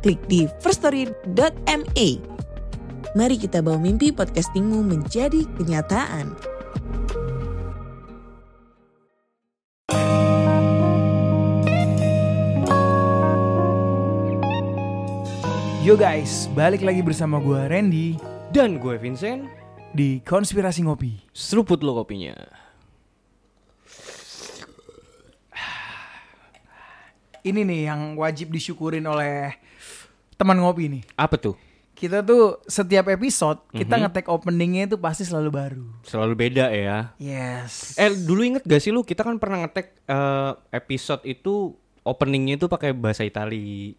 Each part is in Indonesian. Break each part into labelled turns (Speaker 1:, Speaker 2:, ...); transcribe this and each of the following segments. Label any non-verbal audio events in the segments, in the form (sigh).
Speaker 1: klik di firststory.me. Mari kita bawa mimpi podcastingmu menjadi kenyataan.
Speaker 2: Yo guys, balik lagi bersama gue Randy
Speaker 3: Dan gue Vincent
Speaker 2: di Konspirasi Ngopi.
Speaker 3: Seruput lo kopinya
Speaker 2: Ini nih yang wajib disyukurin oleh teman ngopi nih.
Speaker 3: Apa tuh?
Speaker 2: Kita tuh setiap episode kita
Speaker 3: Mhm.
Speaker 2: ngetek openingnya itu pasti selalu baru.
Speaker 3: Selalu beda ya
Speaker 2: Yes.
Speaker 3: Eh dulu inget gak sih lu kita kan pernah ngetek eh, episode itu Openingnya itu pakai bahasa Itali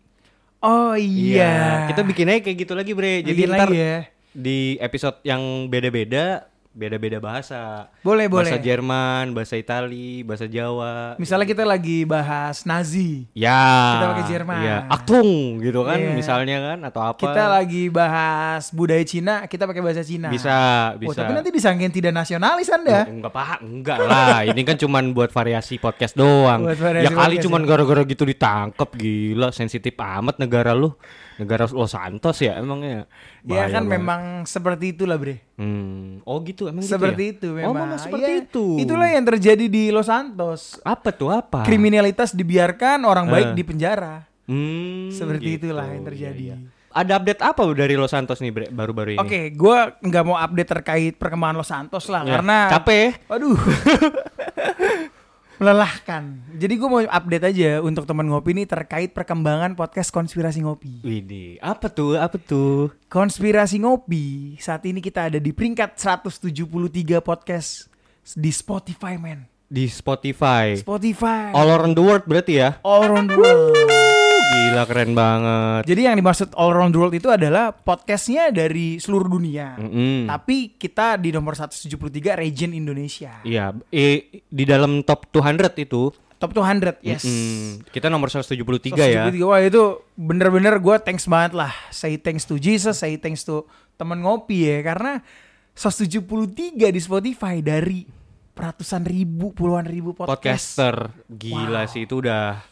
Speaker 2: oh iya.
Speaker 3: Kita bikin aja kayak gitu lagi bre Jadi
Speaker 2: Bikin
Speaker 3: ntar
Speaker 2: ya.
Speaker 3: di episode yang beda-beda Beda-beda bahasa
Speaker 2: Boleh,
Speaker 3: Bahasa
Speaker 2: boleh.
Speaker 3: Jerman, bahasa Itali, bahasa Jawa
Speaker 2: Misalnya kita lagi bahas Nazi.
Speaker 3: Ya
Speaker 2: Kita pakai Jerman.
Speaker 3: Iya, Aktung gitu kan
Speaker 2: Iya.
Speaker 3: misalnya kan Atau apa
Speaker 2: Kita lagi bahas budaya Cina, kita pakai bahasa Cina.
Speaker 3: Bisa,
Speaker 2: Oh,
Speaker 3: bisa
Speaker 2: tapi nanti disangkain tidak nasionalis Anda.
Speaker 3: Enggak paham, enggak lah. Ini kan cuman buat variasi podcast doang.
Speaker 2: Buat variasi
Speaker 3: ya kali cuman
Speaker 2: ya.
Speaker 3: gara-gara gitu ditangkep gila, sensitif amat negara lu. Negara Los Santos ya emangnya.
Speaker 2: Ya
Speaker 3: Bahaya
Speaker 2: kan
Speaker 3: banget.
Speaker 2: memang seperti itulah bre.
Speaker 3: Hmm. Oh gitu emang gitu
Speaker 2: Seperti
Speaker 3: ya?
Speaker 2: itu
Speaker 3: Oh,
Speaker 2: memang.
Speaker 3: memang seperti
Speaker 2: Iya,
Speaker 3: itu.
Speaker 2: Itulah yang terjadi di Los Santos.
Speaker 3: Apa tuh apa?
Speaker 2: Kriminalitas dibiarkan, orang baik
Speaker 3: Eh.
Speaker 2: di penjara.
Speaker 3: Hmm,
Speaker 2: Seperti
Speaker 3: gitu.
Speaker 2: itulah yang
Speaker 3: Iya,
Speaker 2: terjadi.
Speaker 3: iya. Ada update apa dari Los Santos nih Bre, baru-baru ini?
Speaker 2: Oke, gue nggak mau update terkait perkembangan Los Santos lah,
Speaker 3: Ya,
Speaker 2: karena
Speaker 3: capek.
Speaker 2: Waduh, (laughs) melelahkan. Jadi gue mau update aja untuk teman ngopi ini terkait perkembangan podcast konspirasi ngopi.
Speaker 3: Widih, apa tuh? Apa tuh?
Speaker 2: Konspirasi ngopi saat ini kita ada di peringkat 173 podcast di Spotify men.
Speaker 3: Di Spotify.
Speaker 2: Spotify.
Speaker 3: All around the world berarti ya?
Speaker 2: All around the world.
Speaker 3: Gila keren banget.
Speaker 2: Jadi yang dimaksud all around the world itu adalah podcastnya dari seluruh dunia.
Speaker 3: Mm-mm.
Speaker 2: Tapi kita di nomor 173 region Indonesia.
Speaker 3: Iya, eh, di dalam top 200 itu,
Speaker 2: Top 200, yes.
Speaker 3: mm, kita nomor 173 ya.
Speaker 2: 173, Wah itu bener-bener gue thanks banget lah. Say thanks to Jesus, say thanks to temen ngopi ya. Karena 173 di Spotify dari ratusan ribu, puluhan ribu podcast.
Speaker 3: Podcaster, gila sih itu udah.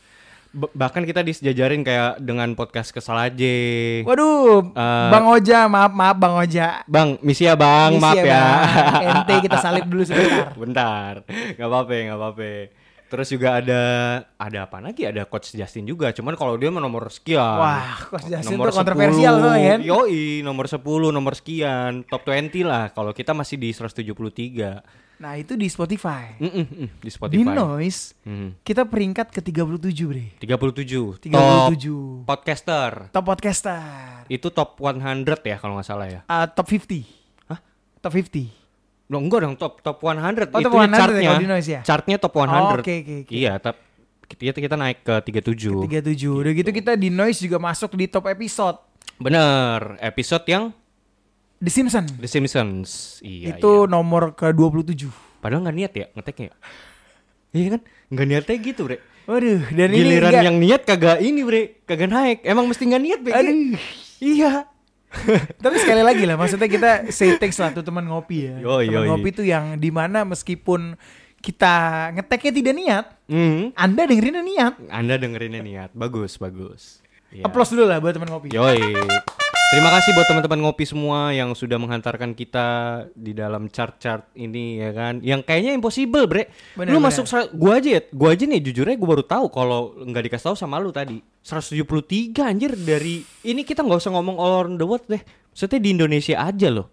Speaker 3: Bahkan kita disejajarin kayak dengan podcast kesal aja.
Speaker 2: Waduh,
Speaker 3: Eh,
Speaker 2: Bang Oja, maaf maaf Bang Oja.
Speaker 3: Bang, misi ya bang,
Speaker 2: Misi
Speaker 3: maaf
Speaker 2: ya,
Speaker 3: ya.
Speaker 2: Bang. Ente kita salib dulu sebentar. (laughs)
Speaker 3: Bentar, nggak apa-apa, nggak apa-apa. Terus juga ada ada apa lagi? Ada Coach Justin juga. Cuman kalau dia nomor sekian.
Speaker 2: Wah, Coach Justin
Speaker 3: nomor
Speaker 2: tuh kontroversial
Speaker 3: 10.
Speaker 2: soalnya kan.
Speaker 3: Yoi, nomor 10, nomor sekian. Top 20 lah. Kalau kita masih di 173.
Speaker 2: Nah itu di Spotify.
Speaker 3: Mm-mm, mm, di
Speaker 2: Di
Speaker 3: Spotify.
Speaker 2: Noise,
Speaker 3: Hmm.
Speaker 2: kita peringkat ke 37 bre.
Speaker 3: 37.
Speaker 2: 37.
Speaker 3: Top podcaster.
Speaker 2: Top podcaster.
Speaker 3: Itu top 100 ya kalau nggak salah ya.
Speaker 2: Uh, top 50.
Speaker 3: Hah?
Speaker 2: Top 50.
Speaker 3: Loh, enggak dong top top 100
Speaker 2: Oh,
Speaker 3: itu
Speaker 2: top 100 ya
Speaker 3: chartnya.
Speaker 2: kalau di Noise ya?
Speaker 3: Chartnya top 100.
Speaker 2: Oh, oke, oke, oke.
Speaker 3: Iya, tap, kita kita naik ke 37.
Speaker 2: 37. Udah gitu kita di Noise juga masuk di top episode.
Speaker 3: Bener, episode yang
Speaker 2: The Simpsons.
Speaker 3: The Simpsons. Iya,
Speaker 2: itu
Speaker 3: iya.
Speaker 2: nomor ke-27.
Speaker 3: Padahal nggak niat ya ngeteknya. Iya kan? Nggak niatnya gitu, Bre.
Speaker 2: Waduh, dan ini
Speaker 3: Giliran
Speaker 2: enggak-
Speaker 3: yang niat kagak ini, Bre. Kagak naik. Emang mesti nggak niat, Bre.
Speaker 2: Aduh.
Speaker 3: Iya. (laughs)
Speaker 2: Tapi sekali lagi lah, maksudnya kita say thanks lah tuh teman ngopi ya.
Speaker 3: Yoi,
Speaker 2: teman
Speaker 3: yoi.
Speaker 2: ngopi tuh yang di mana meskipun kita ngeteknya tidak niat,
Speaker 3: Hmm.
Speaker 2: Anda dengerinnya niat.
Speaker 3: Anda dengerinnya niat. Bagus, bagus. Iya.
Speaker 2: Applause dulu lah buat teman ngopi.
Speaker 3: Yoi. Terima kasih buat teman-teman ngopi semua yang sudah menghantarkan kita di dalam chart-chart ini ya kan. Yang kayaknya impossible, Bre.
Speaker 2: Bener,
Speaker 3: lu
Speaker 2: bener.
Speaker 3: masuk gua aja ya. Gua aja nih jujur aja gua baru tahu kalau nggak dikasih tahu sama lu tadi. 173 anjir dari ini kita nggak usah ngomong all around the world deh. Maksudnya di Indonesia aja loh.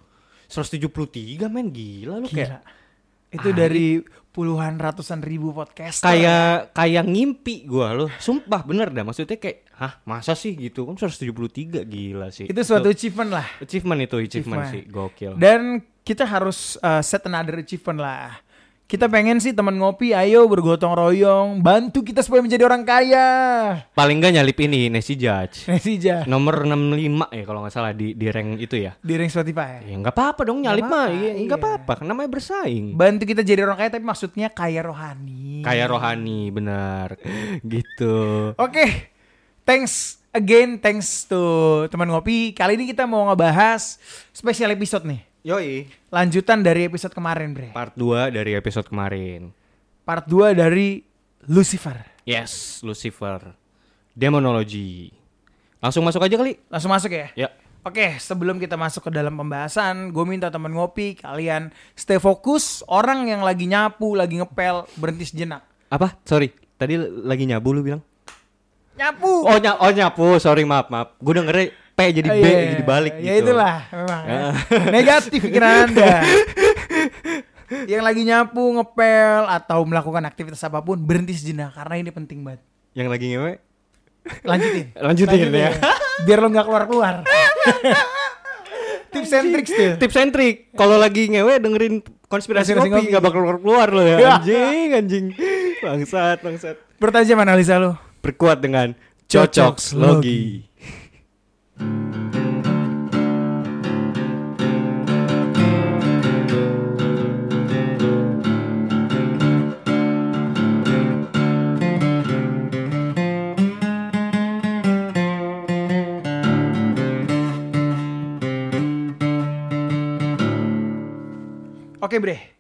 Speaker 3: 173 men gila lu
Speaker 2: Gila.
Speaker 3: kayak
Speaker 2: Itu dari puluhan ratusan ribu podcast.
Speaker 3: kayak kayak ngimpi gua loh. Sumpah bener dah maksudnya kayak hah masa sih gitu kan 173 gila sih.
Speaker 2: itu suatu achievement lah.
Speaker 3: Achievement itu achievement,
Speaker 2: Achievement.
Speaker 3: sih gokil.
Speaker 2: Dan kita harus uh, set another achievement lah. Kita pengen sih teman ngopi, ayo bergotong royong, bantu kita supaya menjadi orang kaya.
Speaker 3: Paling nggak nyalip ini Nesi Judge.
Speaker 2: Nesija
Speaker 3: Nomor 65 ya kalau nggak salah di di rank itu ya.
Speaker 2: di rank Spotify.
Speaker 3: Ya nggak apa-apa dong nyalip mah. Iya, nggak
Speaker 2: iya.
Speaker 3: apa-apa. kan Namanya bersaing.
Speaker 2: Bantu kita jadi orang kaya tapi maksudnya kaya rohani.
Speaker 3: Kayak rohani benar. (laughs) gitu.
Speaker 2: Oke, thanks again, thanks to teman ngopi. Kali ini kita mau ngebahas special episode nih.
Speaker 3: Yoi.
Speaker 2: Lanjutan dari episode kemarin, Bre.
Speaker 3: Part 2 dari episode kemarin.
Speaker 2: Part 2 dari Lucifer.
Speaker 3: Yes, Lucifer. Demonology. Langsung masuk aja kali.
Speaker 2: Langsung masuk ya.
Speaker 3: Ya.
Speaker 2: Oke, sebelum kita masuk ke dalam pembahasan, gue minta teman ngopi kalian stay fokus. Orang yang lagi nyapu, lagi ngepel, berhenti sejenak.
Speaker 3: Apa? Sorry. Tadi lagi nyabu lu bilang.
Speaker 2: Nyapu.
Speaker 3: Oh, ny oh nyapu. Sorry, maaf, maaf. Gue dengernya P jadi B
Speaker 2: iya,
Speaker 3: jadi balik
Speaker 2: Ya
Speaker 3: gitu.
Speaker 2: itulah memang.
Speaker 3: Ya.
Speaker 2: Negatif pikiran Anda. (laughs) yang lagi nyapu, ngepel atau melakukan aktivitas apa pun berhenti sejenak karena ini penting banget.
Speaker 3: Yang lagi ngewe?
Speaker 2: Lanjutin. (laughs)
Speaker 3: Lanjutin ya.
Speaker 2: Biar lo nggak keluar-keluar. (laughs) Tips and tricks tuh.
Speaker 3: Tips and trick. Kalau lagi ngewe dengerin konspirasi,
Speaker 2: Konspirasi
Speaker 3: kopi nggak bakal keluar keluar lo ya.
Speaker 2: Ya.
Speaker 3: Anjing, anjing. Bangsat, bangsat.
Speaker 2: Bertajam analisa lo.
Speaker 3: Berkuat dengan
Speaker 2: Cocok
Speaker 3: cocok logi.
Speaker 2: Oke bre,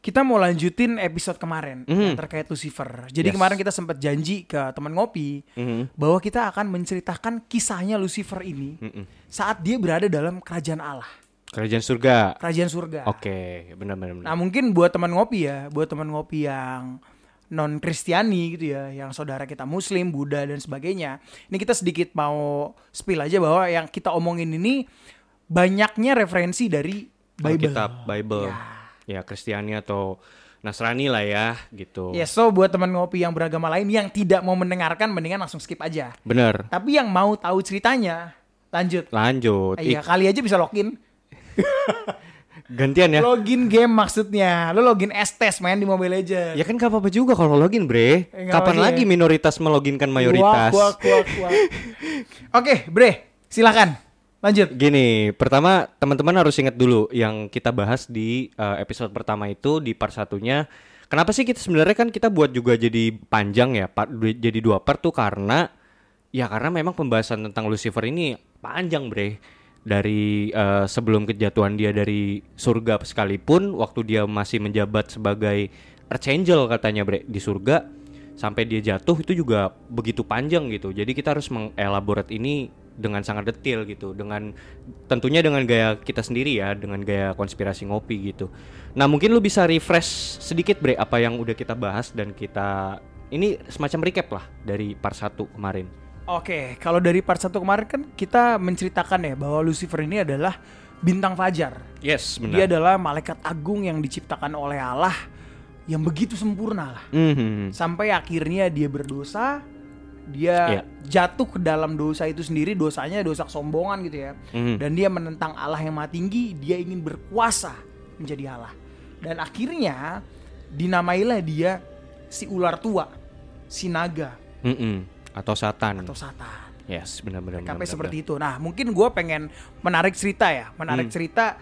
Speaker 2: kita mau lanjutin episode kemarin yang
Speaker 3: Mhm.
Speaker 2: terkait Lucifer. Jadi
Speaker 3: Yes.
Speaker 2: kemarin kita sempat janji ke teman ngopi
Speaker 3: Mhm.
Speaker 2: bahwa kita akan menceritakan kisahnya Lucifer ini
Speaker 3: Mhm.
Speaker 2: saat dia berada dalam kerajaan Allah,
Speaker 3: Kerajaan surga.
Speaker 2: kerajaan surga.
Speaker 3: Oke, benar benar benar.
Speaker 2: Nah mungkin buat teman ngopi ya, buat teman ngopi yang non Kristiani gitu ya, yang saudara kita Muslim, Buddha dan sebagainya. Ini kita sedikit mau spill aja bahwa yang kita omongin ini banyaknya referensi dari Bible.
Speaker 3: Alkitab, Bible.
Speaker 2: Ya.
Speaker 3: Ya, Kristiani atau Nasrani lah ya, gitu.
Speaker 2: Ya so buat teman ngopi yang beragama lain yang tidak mau mendengarkan mendingan langsung skip aja.
Speaker 3: Bener.
Speaker 2: Tapi yang mau tahu ceritanya lanjut.
Speaker 3: Lanjut.
Speaker 2: Iya
Speaker 3: Ik-
Speaker 2: kali aja bisa login. (laughs)
Speaker 3: gantian ya.
Speaker 2: Login game maksudnya. Lo login S-Test main di Mobile Legends.
Speaker 3: Ya kan gak apa-apa juga kalau login, Bre.
Speaker 2: Eh,
Speaker 3: Kapan
Speaker 2: lagi
Speaker 3: lagi
Speaker 2: ya.
Speaker 3: minoritas meloginkan mayoritas? (laughs)
Speaker 2: Oke, Bre, silakan. Lanjut.
Speaker 3: Gini, pertama teman-teman harus ingat dulu yang kita bahas di uh, episode pertama itu di part satunya. Kenapa sih kita sebenarnya kan kita buat juga jadi panjang ya, part, jadi dua part tuh karena ya karena memang pembahasan tentang Lucifer ini panjang, Bre. Dari uh, sebelum kejatuhan dia dari surga sekalipun waktu dia masih menjabat sebagai archangel katanya, Bre, di surga sampai dia jatuh itu juga begitu panjang gitu. Jadi kita harus mengelaborate ini dengan sangat detail gitu, dengan tentunya dengan gaya kita sendiri ya, dengan gaya konspirasi ngopi gitu. Nah mungkin lu bisa refresh sedikit bre apa yang udah kita bahas dan kita ini semacam recap lah dari part 1 kemarin.
Speaker 2: Oke, kalau dari part 1 kemarin kan kita menceritakan ya bahwa Lucifer ini adalah bintang fajar.
Speaker 3: Yes
Speaker 2: Dia
Speaker 3: benar.
Speaker 2: adalah malaikat agung yang diciptakan oleh Allah yang begitu sempurna lah.
Speaker 3: Mhm.
Speaker 2: Sampai akhirnya dia berdosa, dia
Speaker 3: Iya.
Speaker 2: jatuh ke dalam dosa itu sendiri, dosanya dosa kesombongan gitu ya.
Speaker 3: Mhm.
Speaker 2: Dan dia menentang Allah yang maha tinggi, dia ingin berkuasa menjadi Allah. Dan akhirnya dinamailah dia si ular tua, si naga
Speaker 3: Mhm. Atau Satan.
Speaker 2: atau satan.
Speaker 3: Yes benar-benar.
Speaker 2: Sampai seperti itu. Nah, mungkin gue pengen menarik cerita ya, menarik
Speaker 3: Hmm.
Speaker 2: cerita.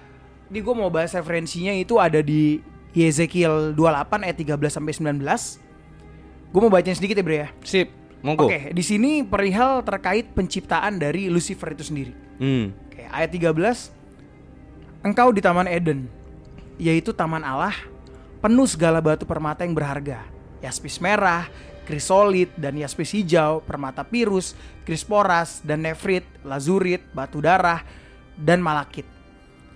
Speaker 2: Ini gue mau bahas referensinya itu ada di Yezekiel 28 ayat 13 sampai 19. Gue mau bacain sedikit ya, Bre ya.
Speaker 3: Sip, monggo.
Speaker 2: Oke, di sini perihal terkait penciptaan dari Lucifer itu sendiri.
Speaker 3: Hmm.
Speaker 2: Oke, ayat 13. Engkau di Taman Eden, yaitu taman Allah, penuh segala batu permata yang berharga. Yaspis merah, krisolit, dan yaspis hijau, permata pirus, krisporas, dan nefrit, lazurit, batu darah, dan malakit.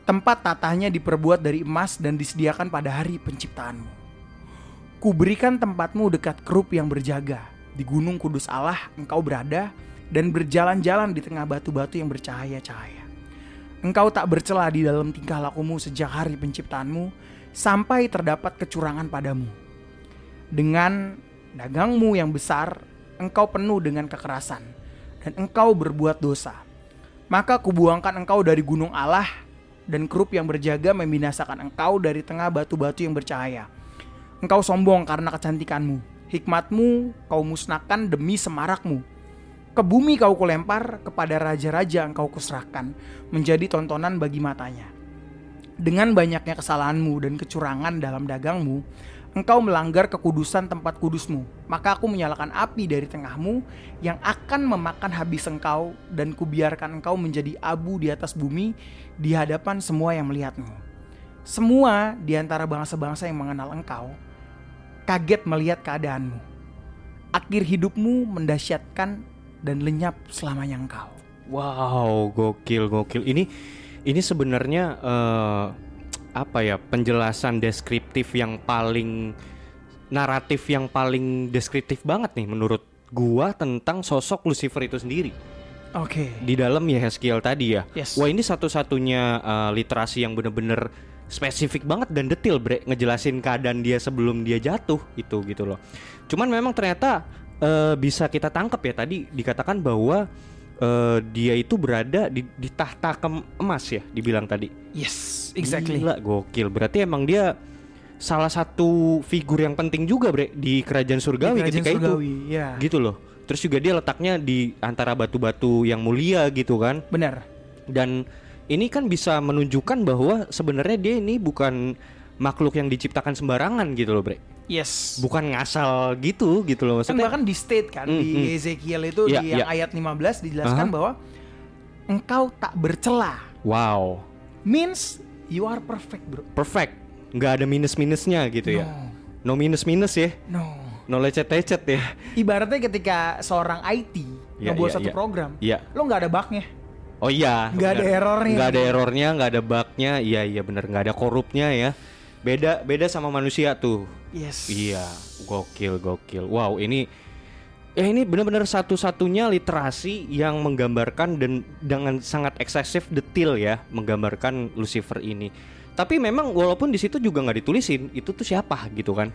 Speaker 2: Tempat tatahnya diperbuat dari emas dan disediakan pada hari penciptaanmu. Kuberikan tempatmu dekat kerup yang berjaga. Di gunung kudus Allah engkau berada dan berjalan-jalan di tengah batu-batu yang bercahaya-cahaya. Engkau tak bercela di dalam tingkah lakumu sejak hari penciptaanmu sampai terdapat kecurangan padamu. Dengan dagangmu yang besar, engkau penuh dengan kekerasan dan engkau berbuat dosa. Maka kubuangkan engkau dari gunung Allah dan kerup yang berjaga membinasakan engkau dari tengah batu-batu yang bercahaya. Engkau sombong karena kecantikanmu. Hikmatmu kau musnahkan demi semarakmu. Ke bumi kau kulempar, kepada raja-raja engkau kuserahkan, menjadi tontonan bagi matanya. Dengan banyaknya kesalahanmu dan kecurangan dalam dagangmu, engkau melanggar kekudusan tempat kudusmu. Maka aku menyalakan api dari tengahmu yang akan memakan habis engkau dan kubiarkan engkau menjadi abu di atas bumi di hadapan semua yang melihatmu. Semua di antara bangsa-bangsa yang mengenal engkau kaget melihat keadaanmu. Akhir hidupmu mendasyatkan dan lenyap selamanya engkau.
Speaker 3: Wow, gokil gokil. Ini ini sebenarnya eh, apa ya penjelasan deskriptif yang paling naratif yang paling deskriptif banget nih menurut gua tentang sosok Lucifer itu sendiri
Speaker 2: Oke.
Speaker 3: di dalam Yehezkiel tadi ya.
Speaker 2: Yes.
Speaker 3: Wah ini satu-satunya eh, literasi yang bener-bener spesifik banget dan detail bre ngejelasin keadaan dia sebelum dia jatuh itu gitu loh. Cuman memang ternyata eh, bisa kita tangkap ya tadi dikatakan bahwa eh, dia itu berada di, di tahta kem- emas ya dibilang tadi.
Speaker 2: Yes, exactly.
Speaker 3: Gila gokil. Berarti emang dia salah satu figur yang penting juga bre di kerajaan surgawi
Speaker 2: Di kerajaan
Speaker 3: ketika itu
Speaker 2: surgawi, ya.
Speaker 3: gitu loh. Terus juga dia letaknya di antara batu-batu yang mulia gitu kan.
Speaker 2: Benar.
Speaker 3: Dan ini kan bisa menunjukkan bahwa sebenarnya dia ini bukan makhluk yang diciptakan sembarangan gitu loh, Bre.
Speaker 2: Yes.
Speaker 3: Bukan ngasal gitu gitu loh
Speaker 2: Kan
Speaker 3: maksudnya.
Speaker 2: bahkan di state kan
Speaker 3: Hmm,
Speaker 2: di
Speaker 3: hmm.
Speaker 2: Ezekiel itu
Speaker 3: Iya,
Speaker 2: di yang
Speaker 3: iya.
Speaker 2: ayat 15 dijelaskan
Speaker 3: Aha.
Speaker 2: bahwa engkau tak bercela.
Speaker 3: Wow,
Speaker 2: Means you are perfect, Bro.
Speaker 3: perfect. nggak ada minus-minusnya gitu ya. No minus-minus ya.
Speaker 2: No.
Speaker 3: No lecet-lecet ya.
Speaker 2: Ibaratnya ketika seorang IT
Speaker 3: Iya,
Speaker 2: ngebuat
Speaker 3: iya,
Speaker 2: satu
Speaker 3: iya.
Speaker 2: program,
Speaker 3: Iya.
Speaker 2: lo nggak ada bugnya.
Speaker 3: Oh iya.
Speaker 2: Nggak ada errornya.
Speaker 3: Nggak ada errornya, nggak ada bugnya. Iya iya bener nggak ada korupnya ya. Beda beda sama manusia tuh.
Speaker 2: Yes.
Speaker 3: Iya, gokil gokil. Wow, ini ya ini benar-benar satu-satunya literasi yang menggambarkan dan dengan sangat eksesif detail ya menggambarkan Lucifer ini. Tapi memang walaupun di situ juga nggak ditulisin itu tuh siapa gitu kan?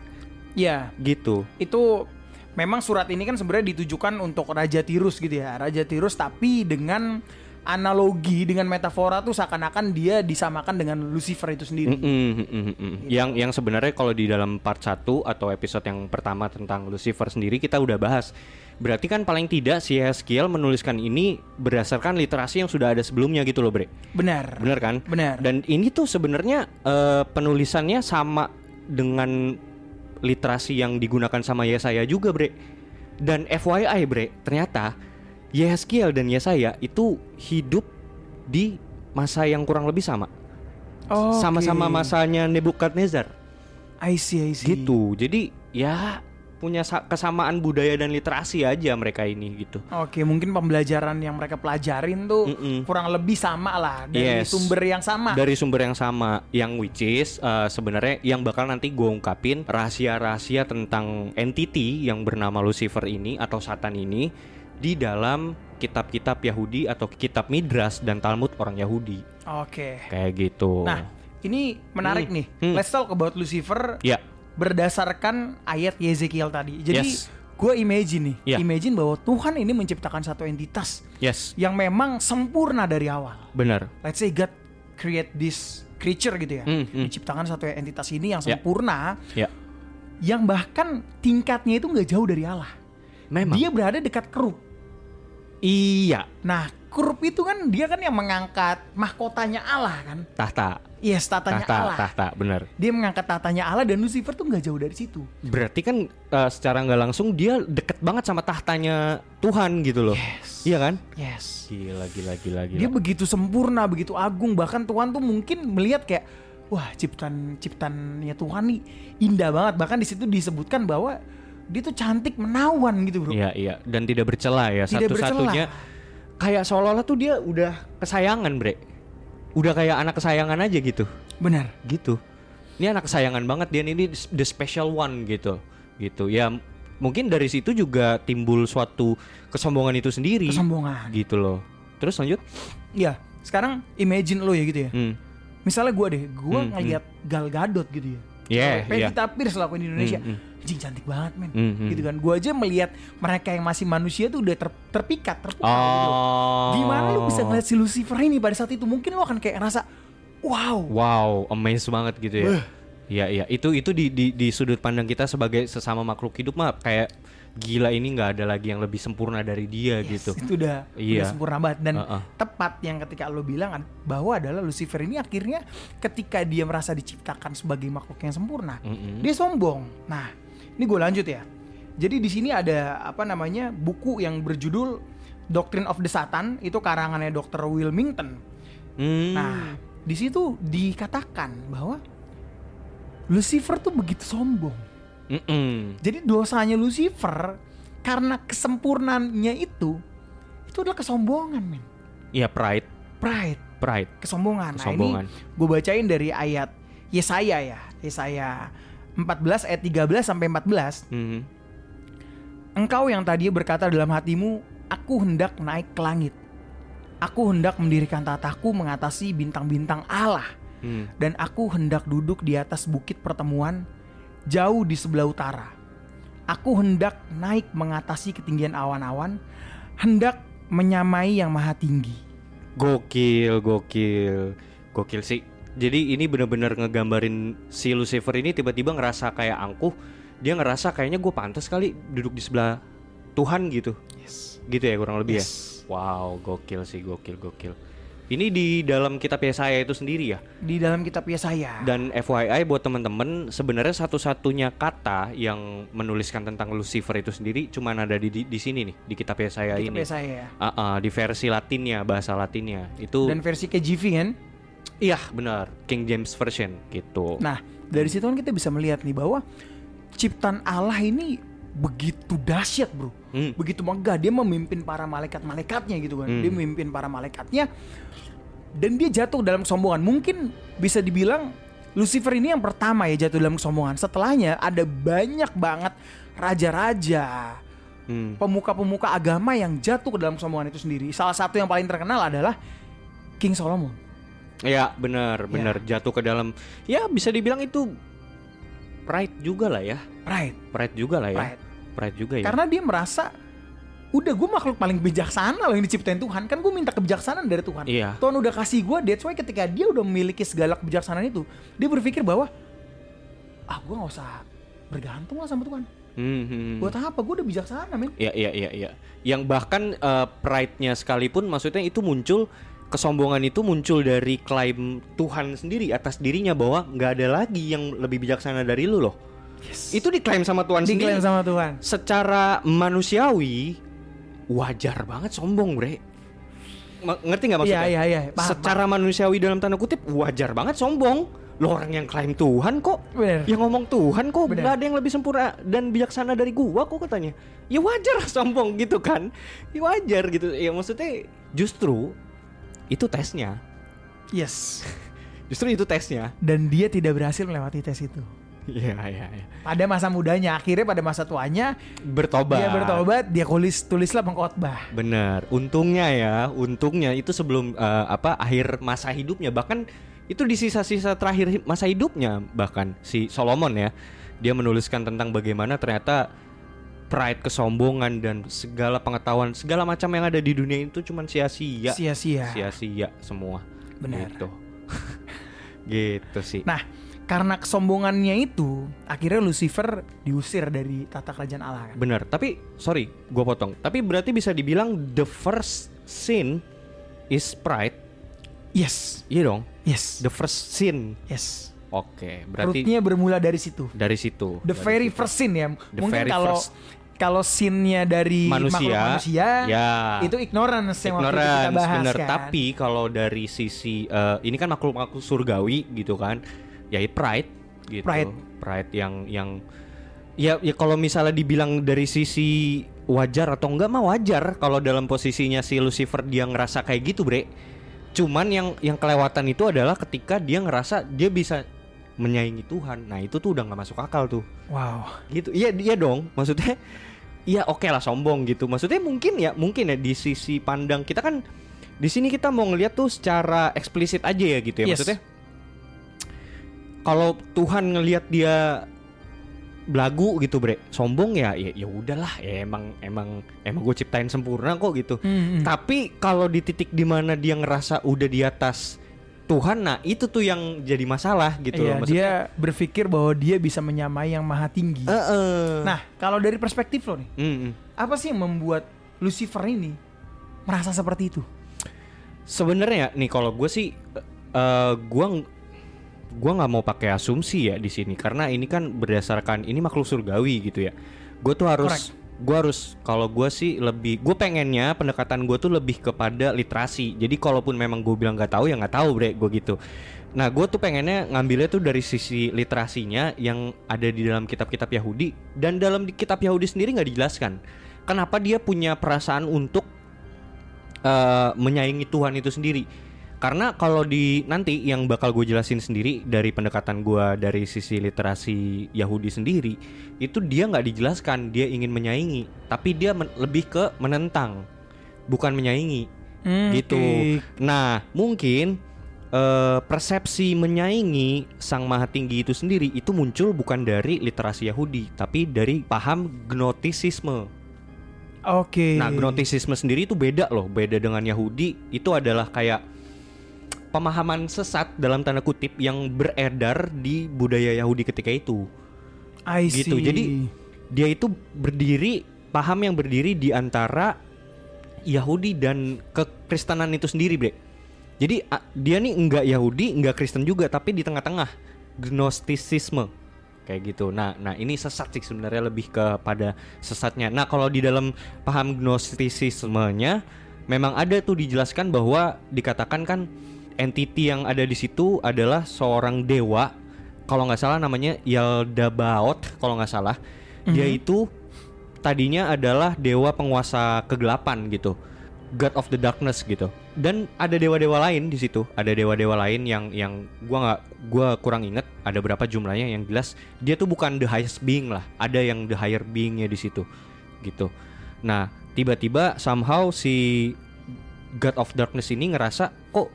Speaker 2: Iya,
Speaker 3: Gitu.
Speaker 2: itu memang surat ini kan sebenarnya ditujukan untuk Raja Tirus gitu ya. Raja Tirus tapi dengan analogi dengan metafora tuh seakan-akan dia disamakan dengan Lucifer itu sendiri.
Speaker 3: Mm-mm, mm-mm, mm-mm. Yang yang sebenarnya kalau di dalam part 1 atau episode yang pertama tentang Lucifer sendiri kita udah bahas. Berarti kan paling tidak si Ezekiel menuliskan ini berdasarkan literasi yang sudah ada sebelumnya gitu loh, Bre.
Speaker 2: Benar.
Speaker 3: Bener kan?
Speaker 2: Benar.
Speaker 3: Dan ini tuh sebenarnya eh, penulisannya sama dengan literasi yang digunakan sama Yesaya juga, Bre. Dan FYI, Bre, ternyata Yehezkiel dan Yesaya itu hidup di masa yang kurang lebih sama. Sama-sama masanya Nebukadnezar.
Speaker 2: I see, I see.
Speaker 3: Gitu. Jadi ya punya sa- kesamaan budaya dan literasi aja mereka ini gitu.
Speaker 2: Oke, mungkin pembelajaran yang mereka pelajarin tuh
Speaker 3: Mm-mm.
Speaker 2: kurang lebih sama lah dari
Speaker 3: Yes.
Speaker 2: sumber yang sama.
Speaker 3: Dari sumber yang sama, yang which is uh, sebenarnya yang bakal nanti gue ungkapin rahasia-rahasia tentang entity yang bernama Lucifer ini atau Satan ini di dalam kitab-kitab Yahudi atau kitab Midras dan Talmud orang Yahudi
Speaker 2: Oke.
Speaker 3: kayak gitu.
Speaker 2: Nah, ini menarik
Speaker 3: Hmm.
Speaker 2: nih.
Speaker 3: Hmm.
Speaker 2: Let's talk about Lucifer
Speaker 3: ya,
Speaker 2: berdasarkan ayat Yezekiel tadi. Jadi
Speaker 3: Yes.
Speaker 2: gue imagine nih,
Speaker 3: Ya.
Speaker 2: imagine bahwa Tuhan ini menciptakan satu entitas
Speaker 3: yes,
Speaker 2: yang memang sempurna dari awal.
Speaker 3: benar.
Speaker 2: Let's say God create this creature gitu ya.
Speaker 3: Hmm, hmm.
Speaker 2: Diciptakan satu entitas ini yang
Speaker 3: Ya.
Speaker 2: sempurna
Speaker 3: Ya,
Speaker 2: yang bahkan tingkatnya itu nggak jauh dari Allah.
Speaker 3: memang.
Speaker 2: Dia berada dekat kerub.
Speaker 3: Iya,
Speaker 2: Nah, kerub itu kan dia kan yang mengangkat mahkotanya Allah kan.
Speaker 3: tahta,
Speaker 2: Yes, tatanya
Speaker 3: tahta,
Speaker 2: Allah.
Speaker 3: tahta, benar.
Speaker 2: Dia mengangkat tatanya Allah dan Lucifer tuh nggak jauh dari situ.
Speaker 3: Berarti kan uh, secara nggak langsung dia deket banget sama tahtanya Tuhan gitu loh.
Speaker 2: Yes.
Speaker 3: Iya kan?
Speaker 2: Yes.
Speaker 3: Gila, gila, gila, gila.
Speaker 2: Dia begitu sempurna, begitu agung. Bahkan Tuhan tuh mungkin melihat kayak wah ciptaan ciptaannya Tuhan nih indah banget. Bahkan di situ disebutkan bahwa dia tuh cantik menawan gitu, Bro.
Speaker 3: Iya, iya. Dan tidak bercela ya.
Speaker 2: Tidak
Speaker 3: Satu-satunya kayak seolah-olah tuh dia udah kesayangan, Bre. Udah kayak anak kesayangan aja gitu.
Speaker 2: Benar.
Speaker 3: Gitu. Ini anak kesayangan banget dia ini the special one gitu. Gitu. Ya mungkin dari situ juga timbul suatu kesombongan itu sendiri.
Speaker 2: Kesombongan.
Speaker 3: Gitu loh. Terus lanjut?
Speaker 2: Iya. Sekarang imagine lo ya gitu ya.
Speaker 3: Hmm.
Speaker 2: Misalnya gue deh, gue
Speaker 3: Hmm,
Speaker 2: ngeliat Gal Gadot gitu ya.
Speaker 3: Yeah, yeah.
Speaker 2: Pevita Pierce lakuin di Indonesia.
Speaker 3: Hmm,
Speaker 2: Anjing cantik banget men.
Speaker 3: Hmm, hmm.
Speaker 2: Gitu kan. Gue aja melihat mereka yang masih manusia tuh udah ter- terpikat, terpukau gitu.
Speaker 3: Oh.
Speaker 2: Gimana lu bisa ngeliat si Lucifer ini pada saat itu? Mungkin lu akan kayak ngerasa wow.
Speaker 3: Wow, amazed banget gitu ya. Iya iya itu itu di, di di sudut pandang kita sebagai sesama makhluk hidup mah kayak gila ini nggak ada lagi yang lebih sempurna dari dia gitu.
Speaker 2: Itu udah,
Speaker 3: Iya.
Speaker 2: udah sempurna banget dan
Speaker 3: Uh-uh.
Speaker 2: tepat yang ketika lo bilang bahwa adalah Lucifer ini akhirnya ketika dia merasa diciptakan sebagai makhluk yang sempurna,
Speaker 3: Mm-mm.
Speaker 2: dia sombong. Nah, ini gue lanjut ya. Jadi di sini ada apa namanya buku yang berjudul Doctrine of the Satan itu karangannya Dr. Wilmington.
Speaker 3: Hmm.
Speaker 2: Nah, di situ dikatakan bahwa Lucifer tuh begitu sombong.
Speaker 3: Mm-mm.
Speaker 2: Jadi dosanya Lucifer karena kesempurnaannya itu itu adalah kesombongan, men.
Speaker 3: Iya pride
Speaker 2: Pride,
Speaker 3: pride
Speaker 2: kesombongan.
Speaker 3: Kesombongan.
Speaker 2: Nah, ini gue bacain dari ayat Yesaya ya. Yesaya 14 ayat 13 sampai 14.
Speaker 3: Mhm.
Speaker 2: Engkau yang tadi berkata dalam hatimu, aku hendak naik ke langit. Aku hendak mendirikan tataku mengatasi bintang-bintang Allah.
Speaker 3: Hmm.
Speaker 2: dan aku hendak duduk di atas bukit pertemuan jauh di sebelah utara. Aku hendak naik mengatasi ketinggian awan-awan, hendak menyamai yang maha tinggi.
Speaker 3: Gokil, gokil, gokil sih. Jadi ini bener-bener ngegambarin si Lucifer ini tiba-tiba ngerasa kayak angkuh. Dia ngerasa kayaknya gue pantas kali duduk di sebelah Tuhan gitu.
Speaker 2: Yes.
Speaker 3: Gitu ya kurang lebih
Speaker 2: Yes.
Speaker 3: ya. Wow, gokil sih, gokil, gokil. Ini di dalam kitab Yesaya itu sendiri ya.
Speaker 2: Di dalam kitab Yesaya.
Speaker 3: Dan FYI buat temen-temen sebenarnya satu-satunya kata yang menuliskan tentang Lucifer itu sendiri cuman ada di di, di sini nih di kitab Yesaya
Speaker 2: kitab
Speaker 3: ini.
Speaker 2: Yesaya.
Speaker 3: Ah, ah, di versi Latinnya, bahasa Latinnya. Itu
Speaker 2: Dan versi KJV kan.
Speaker 3: Iya benar, King James version gitu.
Speaker 2: Nah, dari situ kan kita bisa melihat nih bahwa ciptaan Allah ini begitu dahsyat, Bro.
Speaker 3: Hmm.
Speaker 2: Begitu megah dia memimpin para malaikat-malaikatnya gitu kan.
Speaker 3: Hmm.
Speaker 2: Dia memimpin para malaikatnya dan dia jatuh dalam kesombongan. Mungkin bisa dibilang Lucifer ini yang pertama ya jatuh dalam kesombongan. Setelahnya ada banyak banget raja-raja,
Speaker 3: Hmm.
Speaker 2: pemuka-pemuka agama yang jatuh ke dalam kesombongan itu sendiri. Salah satu yang paling terkenal adalah King Solomon.
Speaker 3: Ya, benar, benar jatuh ke dalam ya bisa dibilang itu pride juga lah ya.
Speaker 2: Pride,
Speaker 3: Pride juga lah ya.
Speaker 2: pride.
Speaker 3: Pride juga ya.
Speaker 2: Karena dia merasa udah gue makhluk paling bijaksana loh yang diciptain Tuhan kan gue minta kebijaksanaan dari Tuhan
Speaker 3: Iya.
Speaker 2: Tuhan udah kasih gue that's why ketika dia udah memiliki segala kebijaksanaan itu dia berpikir bahwa ah gue nggak usah bergantung lah sama Tuhan
Speaker 3: Hmm, hmm, hmm.
Speaker 2: buat apa gue udah bijaksana men
Speaker 3: Iya iya iya iya. Yang bahkan eh, pride-nya sekalipun maksudnya itu muncul kesombongan itu muncul dari klaim Tuhan sendiri atas dirinya bahwa nggak ada lagi yang lebih bijaksana dari lu loh. Itu diklaim sama Tuhan
Speaker 2: diklaim
Speaker 3: sendiri.
Speaker 2: sama Tuhan
Speaker 3: Secara manusiawi wajar banget sombong, Bre. Ma- ngerti nggak maksudnya?
Speaker 2: Iya, iya, iya. Paham,
Speaker 3: Secara manusiawi dalam tanda kutip wajar banget sombong. Lo orang yang klaim Tuhan kok.
Speaker 2: Bener.
Speaker 3: Yang ngomong Tuhan kok
Speaker 2: Bener.
Speaker 3: nggak ada yang lebih sempurna dan bijaksana dari gua kok katanya. Ya wajar lah sombong gitu kan. Ya wajar gitu. Ya maksudnya justru itu tesnya.
Speaker 2: yes (laughs)
Speaker 3: Justru itu tesnya.
Speaker 2: dan dia tidak berhasil melewati tes itu
Speaker 3: Iya iya iya.
Speaker 2: pada masa mudanya akhirnya pada masa tuanya
Speaker 3: Bertobat.
Speaker 2: dia bertobat dia tulis tulislah pengkhotbah
Speaker 3: Bener, untungnya ya, untungnya itu sebelum eh, apa akhir masa hidupnya bahkan itu di sisa-sisa terakhir hi- masa hidupnya bahkan si Solomon ya dia menuliskan tentang bagaimana ternyata pride, kesombongan dan segala pengetahuan segala macam yang ada di dunia itu cuman sia-sia,
Speaker 2: sia-sia
Speaker 3: sia-sia semua.
Speaker 2: Benar.
Speaker 3: Gitu. (laughs) gitu sih.
Speaker 2: Nah, karena kesombongannya itu, akhirnya Lucifer diusir dari tata kerajaan Allah kan.
Speaker 3: Bener, tapi sorry, gua potong. Tapi berarti bisa dibilang the first sin is pride.
Speaker 2: Yes,
Speaker 3: Iya dong.
Speaker 2: yes,
Speaker 3: The first sin.
Speaker 2: yes.
Speaker 3: Oke, berarti
Speaker 2: Rootnya bermula dari situ.
Speaker 3: dari situ.
Speaker 2: The
Speaker 3: Dari
Speaker 2: very
Speaker 3: situ.
Speaker 2: first sin ya.
Speaker 3: The
Speaker 2: Mungkin kalau. Kalau sinnya dari
Speaker 3: Manusia,
Speaker 2: manusia,
Speaker 3: ya.
Speaker 2: itu ignorance yang waktu itu kita
Speaker 3: ignorance
Speaker 2: bahas
Speaker 3: bener.
Speaker 2: kan.
Speaker 3: Tapi kalau dari sisi eh, ini kan makhluk-makhluk surgawi gitu kan, ya pride gitu.
Speaker 2: Pride.
Speaker 3: Pride yang yang ya ya kalau misalnya dibilang dari sisi wajar atau enggak mah wajar kalau dalam posisinya si Lucifer dia ngerasa kayak gitu, Bre. Cuman yang yang kelewatan itu adalah ketika dia ngerasa dia bisa menyaingi Tuhan. Nah, itu tuh udah nggak masuk akal tuh.
Speaker 2: Wow.
Speaker 3: gitu iya iya dong maksudnya iya oke lah sombong gitu maksudnya mungkin ya mungkin ya di sisi pandang kita kan di sini kita mau ngeliat tuh secara eksplisit aja ya gitu ya
Speaker 2: Yes.
Speaker 3: maksudnya kalau Tuhan ngelihat dia belagu gitu bre sombong ya ya ya udahlah ya emang emang emang gue ciptain sempurna kok gitu
Speaker 2: Hmm, hmm.
Speaker 3: tapi kalau di titik di mana dia ngerasa udah di atas Tuhan. Nah, itu tuh yang jadi masalah gitu
Speaker 2: Iya,
Speaker 3: loh.
Speaker 2: dia berpikir bahwa dia bisa menyamai yang maha tinggi.
Speaker 3: Eh, eh.
Speaker 2: Nah, kalau dari perspektif lo nih,
Speaker 3: Mm, mm.
Speaker 2: apa sih yang membuat Lucifer ini merasa seperti itu?
Speaker 3: Sebenarnya nih kalau gue sih eh gua ng- gua nggak mau pakai asumsi ya di sini karena ini kan berdasarkan ini makhluk surgawi gitu ya. Gue tuh harus gua harus kalau gua sih lebih gue pengennya pendekatan gue tuh lebih kepada literasi. Jadi kalaupun memang gue bilang nggak tahu ya nggak tahu bre gue gitu. Nah gue tuh pengennya ngambilnya tuh dari sisi literasinya yang ada di dalam kitab-kitab Yahudi dan dalam di kitab Yahudi sendiri nggak dijelaskan kenapa dia punya perasaan untuk eh, menyayangi Tuhan itu sendiri. Karena kalau di nanti yang bakal gue jelasin sendiri dari pendekatan gue dari sisi literasi Yahudi sendiri itu dia nggak dijelaskan dia ingin menyaingi, tapi dia men- lebih ke menentang, bukan menyaingi
Speaker 2: Hmm,
Speaker 3: gitu.
Speaker 2: oke.
Speaker 3: Nah mungkin eh, persepsi menyaingi Sang Maha Tinggi itu sendiri itu muncul bukan dari literasi Yahudi, tapi dari paham gnotisisme.
Speaker 2: Oke.
Speaker 3: Nah, gnotisisme sendiri itu beda loh, beda dengan Yahudi. Itu adalah kayak pemahaman sesat dalam tanda kutip yang beredar di budaya Yahudi ketika itu.
Speaker 2: I
Speaker 3: Gitu.
Speaker 2: see.
Speaker 3: Jadi dia itu berdiri paham yang berdiri di antara Yahudi dan kekristenan itu sendiri, Bre. Jadi dia nih enggak Yahudi, enggak Kristen juga, tapi di tengah-tengah gnostisisme kayak gitu. Nah, nah ini sesat sih sebenarnya lebih kepada sesatnya. Nah, kalau di dalam paham gnostisismenya memang ada tuh dijelaskan bahwa dikatakan kan entity yang ada di situ adalah seorang dewa. Kalau nggak salah namanya Yaldabaoth kalau nggak salah. Dia itu tadinya adalah dewa penguasa kegelapan gitu. God of the Darkness gitu. Dan ada dewa-dewa lain di situ. Ada dewa-dewa lain yang yang gua nggak gua kurang inget ada berapa jumlahnya yang jelas dia tuh bukan the highest being lah. Ada yang the higher beingnya di situ. Gitu. Nah, tiba-tiba somehow si God of Darkness ini ngerasa kok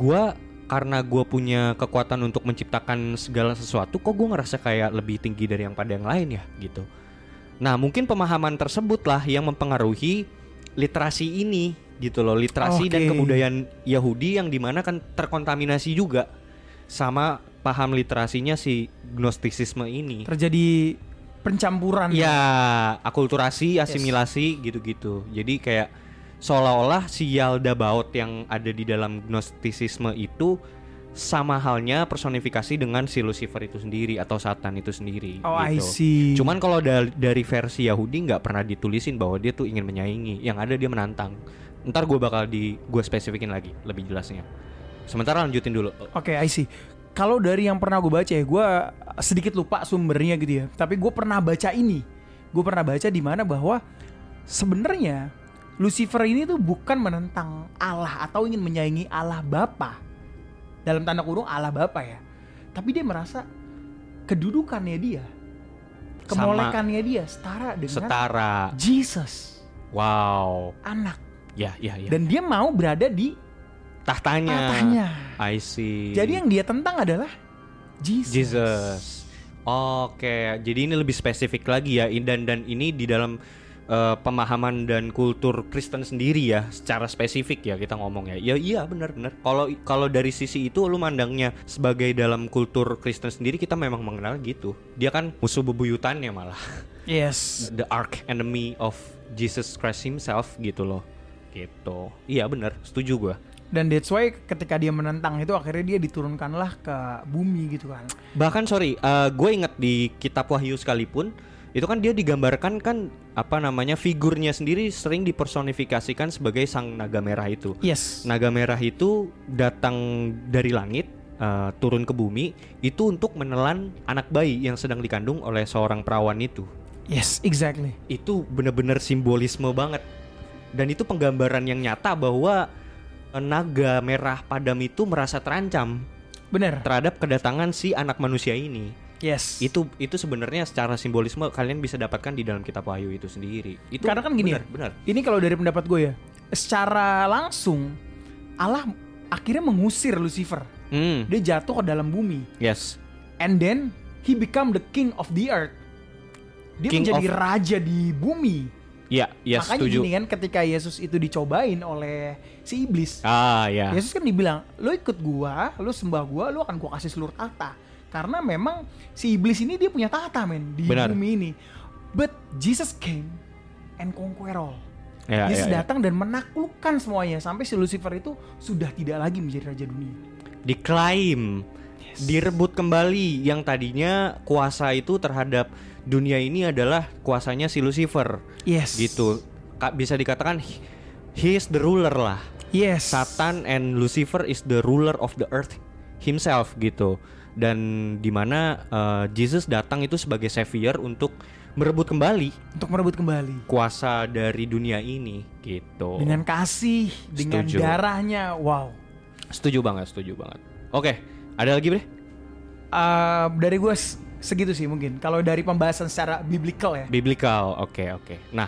Speaker 3: gua karena gua punya kekuatan untuk menciptakan segala sesuatu kok gua ngerasa kayak lebih tinggi dari yang pada yang lain ya gitu. Nah, mungkin pemahaman tersebutlah yang mempengaruhi literasi ini gitu loh, literasi dan
Speaker 2: Oke.
Speaker 3: kebudayaan Yahudi yang di mana kan terkontaminasi juga sama paham literasinya si gnostisisme ini.
Speaker 2: terjadi pencampuran.
Speaker 3: Ya, akulturasi, asimilasi gitu-gitu. Jadi kayak seolah-olah si Yaldabaoth yang ada di dalam gnostisisme itu sama halnya personifikasi dengan si Lucifer itu sendiri atau Satan itu sendiri.
Speaker 2: Oh, I
Speaker 3: gitu.
Speaker 2: see.
Speaker 3: Cuman kalau da- dari versi Yahudi nggak pernah ditulisin bahwa dia tuh ingin menyaingi, yang ada dia menantang. Ntar gue bakal di gue spesifikin lagi lebih jelasnya. Sementara lanjutin dulu.
Speaker 2: Oke, I see. Kalau dari yang pernah gue baca ya, gue sedikit lupa sumbernya gitu ya. Tapi gue pernah baca ini. Gue pernah baca di mana bahwa sebenarnya Lucifer ini tuh bukan menentang Allah atau ingin menyaingi Allah Bapa. Dalam tanda kurung Allah Bapa ya. Tapi dia merasa kedudukannya dia, kemolekannya dia setara dengan
Speaker 3: Setara.
Speaker 2: Jesus,
Speaker 3: Wow.
Speaker 2: anak.
Speaker 3: Ya, ya, ya.
Speaker 2: Dan dia mau berada di
Speaker 3: tahtanya.
Speaker 2: Tahtanya.
Speaker 3: I see.
Speaker 2: Jadi yang dia tentang adalah Jesus.
Speaker 3: Jesus. Oke, jadi ini lebih spesifik lagi ya dan dan ini di dalam eh, pemahaman dan kultur Kristen sendiri ya, secara spesifik ya kita ngomong ya. Ya iya benar-benar. Kalau kalau dari sisi itu lu mandangnya sebagai dalam kultur Kristen sendiri kita memang mengenal gitu. Dia kan musuh bebuyutannya malah. (laughs)
Speaker 2: Yes.
Speaker 3: The arch enemy of Jesus Christ himself gitu loh. Gitu. Iya benar, setuju gua.
Speaker 2: Dan that's why ketika dia menentang itu akhirnya dia diturunkanlah ke bumi gitu kan.
Speaker 3: Bahkan sorry, gue inget di kitab Wahyu sekalipun itu kan dia digambarkan kan apa namanya figurnya sendiri sering dipersonifikasikan sebagai sang naga merah itu.
Speaker 2: Yes.
Speaker 3: Naga merah itu datang dari langit eh, turun ke bumi itu untuk menelan anak bayi yang sedang dikandung oleh seorang perawan itu.
Speaker 2: Yes, exactly.
Speaker 3: Itu bener-bener simbolisme banget. Dan itu penggambaran yang nyata bahwa eh, naga merah padam itu merasa terancam
Speaker 2: Bener.
Speaker 3: terhadap kedatangan si anak manusia ini.
Speaker 2: Yes.
Speaker 3: Itu itu sebenarnya secara simbolisme kalian bisa dapatkan di dalam kitab Wahyu itu sendiri. Itu
Speaker 2: Karena kan gini
Speaker 3: benar,
Speaker 2: ya.
Speaker 3: benar.
Speaker 2: Ini kalau dari pendapat gue ya, secara langsung Allah akhirnya mengusir Lucifer.
Speaker 3: Hmm,
Speaker 2: Dia jatuh ke dalam bumi.
Speaker 3: yes.
Speaker 2: And then he become the king of the earth. Dia
Speaker 3: King
Speaker 2: menjadi
Speaker 3: of-
Speaker 2: raja di bumi.
Speaker 3: Iya, iya
Speaker 2: Makanya
Speaker 3: setuju.
Speaker 2: gini kan ketika Yesus itu dicobain oleh si iblis.
Speaker 3: Ah, ya.
Speaker 2: Yesus kan dibilang, "Lu ikut gua, lu sembah gua, lu akan gua kasih seluruh tahta." Karena memang si iblis ini dia punya tahta men di
Speaker 3: Benar.
Speaker 2: bumi ini. But Jesus came and conquer all.
Speaker 3: Ya,
Speaker 2: Yesus
Speaker 3: ya, ya.
Speaker 2: datang dan menaklukkan semuanya sampai si Lucifer itu sudah tidak lagi menjadi raja dunia.
Speaker 3: diklaim, direbut kembali yang tadinya kuasa itu terhadap dunia ini adalah kuasanya si Lucifer.
Speaker 2: Yes.
Speaker 3: Gitu. Bisa dikatakan he is the ruler lah.
Speaker 2: Yes.
Speaker 3: Satan and Lucifer is the ruler of the earth himself gitu. Dan di mana uh, Jesus datang itu sebagai savior untuk merebut kembali
Speaker 2: untuk merebut kembali
Speaker 3: kuasa dari dunia ini gitu.
Speaker 2: dengan kasih, dengan
Speaker 3: Setuju.
Speaker 2: darahnya. Wow.
Speaker 3: Setuju banget, setuju banget. Oke, ada lagi bre?
Speaker 2: Uh, dari gue segitu sih mungkin. Kalau dari pembahasan secara biblical ya.
Speaker 3: Biblical, oke oke. Nah,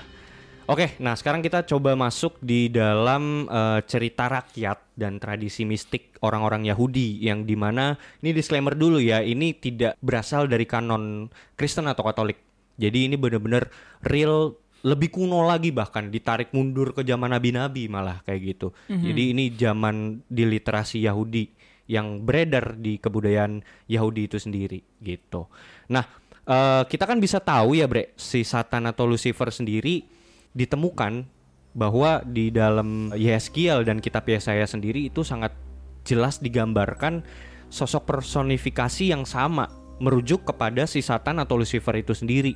Speaker 3: oke. Nah sekarang kita coba masuk di dalam eh, cerita rakyat dan tradisi mistik orang-orang Yahudi yang di mana ini disclaimer dulu ya, ini tidak berasal dari kanon Kristen atau Katolik. Jadi ini benar-benar real lebih kuno lagi bahkan ditarik mundur ke zaman nabi-nabi malah kayak gitu. Jadi ini zaman di literasi Yahudi yang beredar di kebudayaan Yahudi itu sendiri gitu. Nah, eh, kita kan bisa tahu ya, Bre, si Satan atau Lucifer sendiri ditemukan bahwa di dalam Yeskiel dan kitab Yesaya sendiri itu sangat jelas digambarkan sosok personifikasi yang sama merujuk kepada si Satan atau Lucifer itu sendiri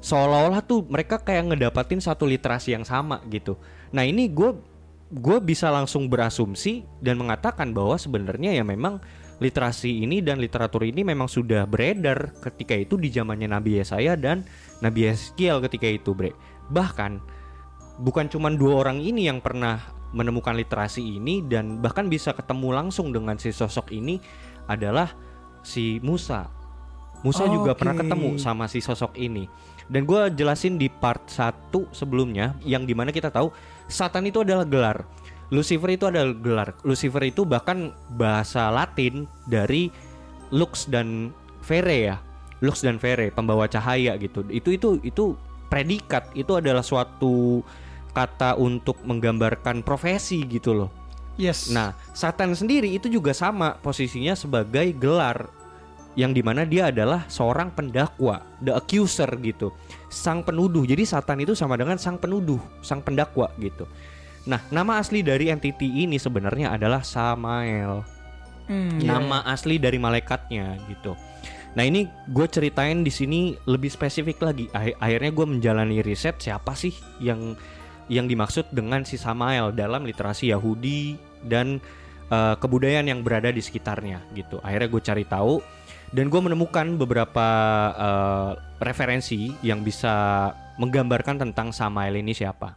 Speaker 3: seolah-olah tuh mereka kayak ngedapatin satu literasi yang sama gitu. Nah ini gue gue bisa langsung berasumsi dan mengatakan bahwa sebenarnya ya memang literasi ini dan literatur ini memang sudah beredar ketika itu di zamannya Nabi Yesaya dan Nabi Yeskiel ketika itu, Bre. Bahkan bukan cuma dua orang ini yang pernah menemukan literasi ini dan bahkan bisa ketemu langsung dengan si sosok ini adalah si Musa. Musa juga
Speaker 2: Oke.
Speaker 3: pernah ketemu sama si sosok ini. Dan gue jelasin di part 1 sebelumnya yang di mana kita tahu Satan itu adalah gelar. Lucifer itu adalah gelar. Lucifer itu bahkan bahasa Latin dari lux dan vere ya. Lux dan vere, pembawa cahaya gitu. Itu itu itu predikat. Itu adalah suatu kata untuk menggambarkan profesi gitu loh.
Speaker 2: Yes.
Speaker 3: Nah, Satan sendiri itu juga sama posisinya sebagai gelar yang di mana dia adalah seorang pendakwa, the accuser gitu, sang penuduh. Jadi Satan itu sama dengan sang penuduh, sang pendakwa gitu. Nah, nama asli dari entity ini sebenarnya adalah Samael.
Speaker 2: Hmm.
Speaker 3: Nama asli dari malaikatnya gitu. Nah ini gue ceritain di sini lebih spesifik lagi. Akhir- Akhirnya gue menjalani riset siapa sih yang yang dimaksud dengan si Samael dalam literasi Yahudi dan eh, kebudayaan yang berada di sekitarnya gitu. Akhirnya gue cari tahu dan gue menemukan beberapa eh, referensi yang bisa menggambarkan tentang Samael ini siapa.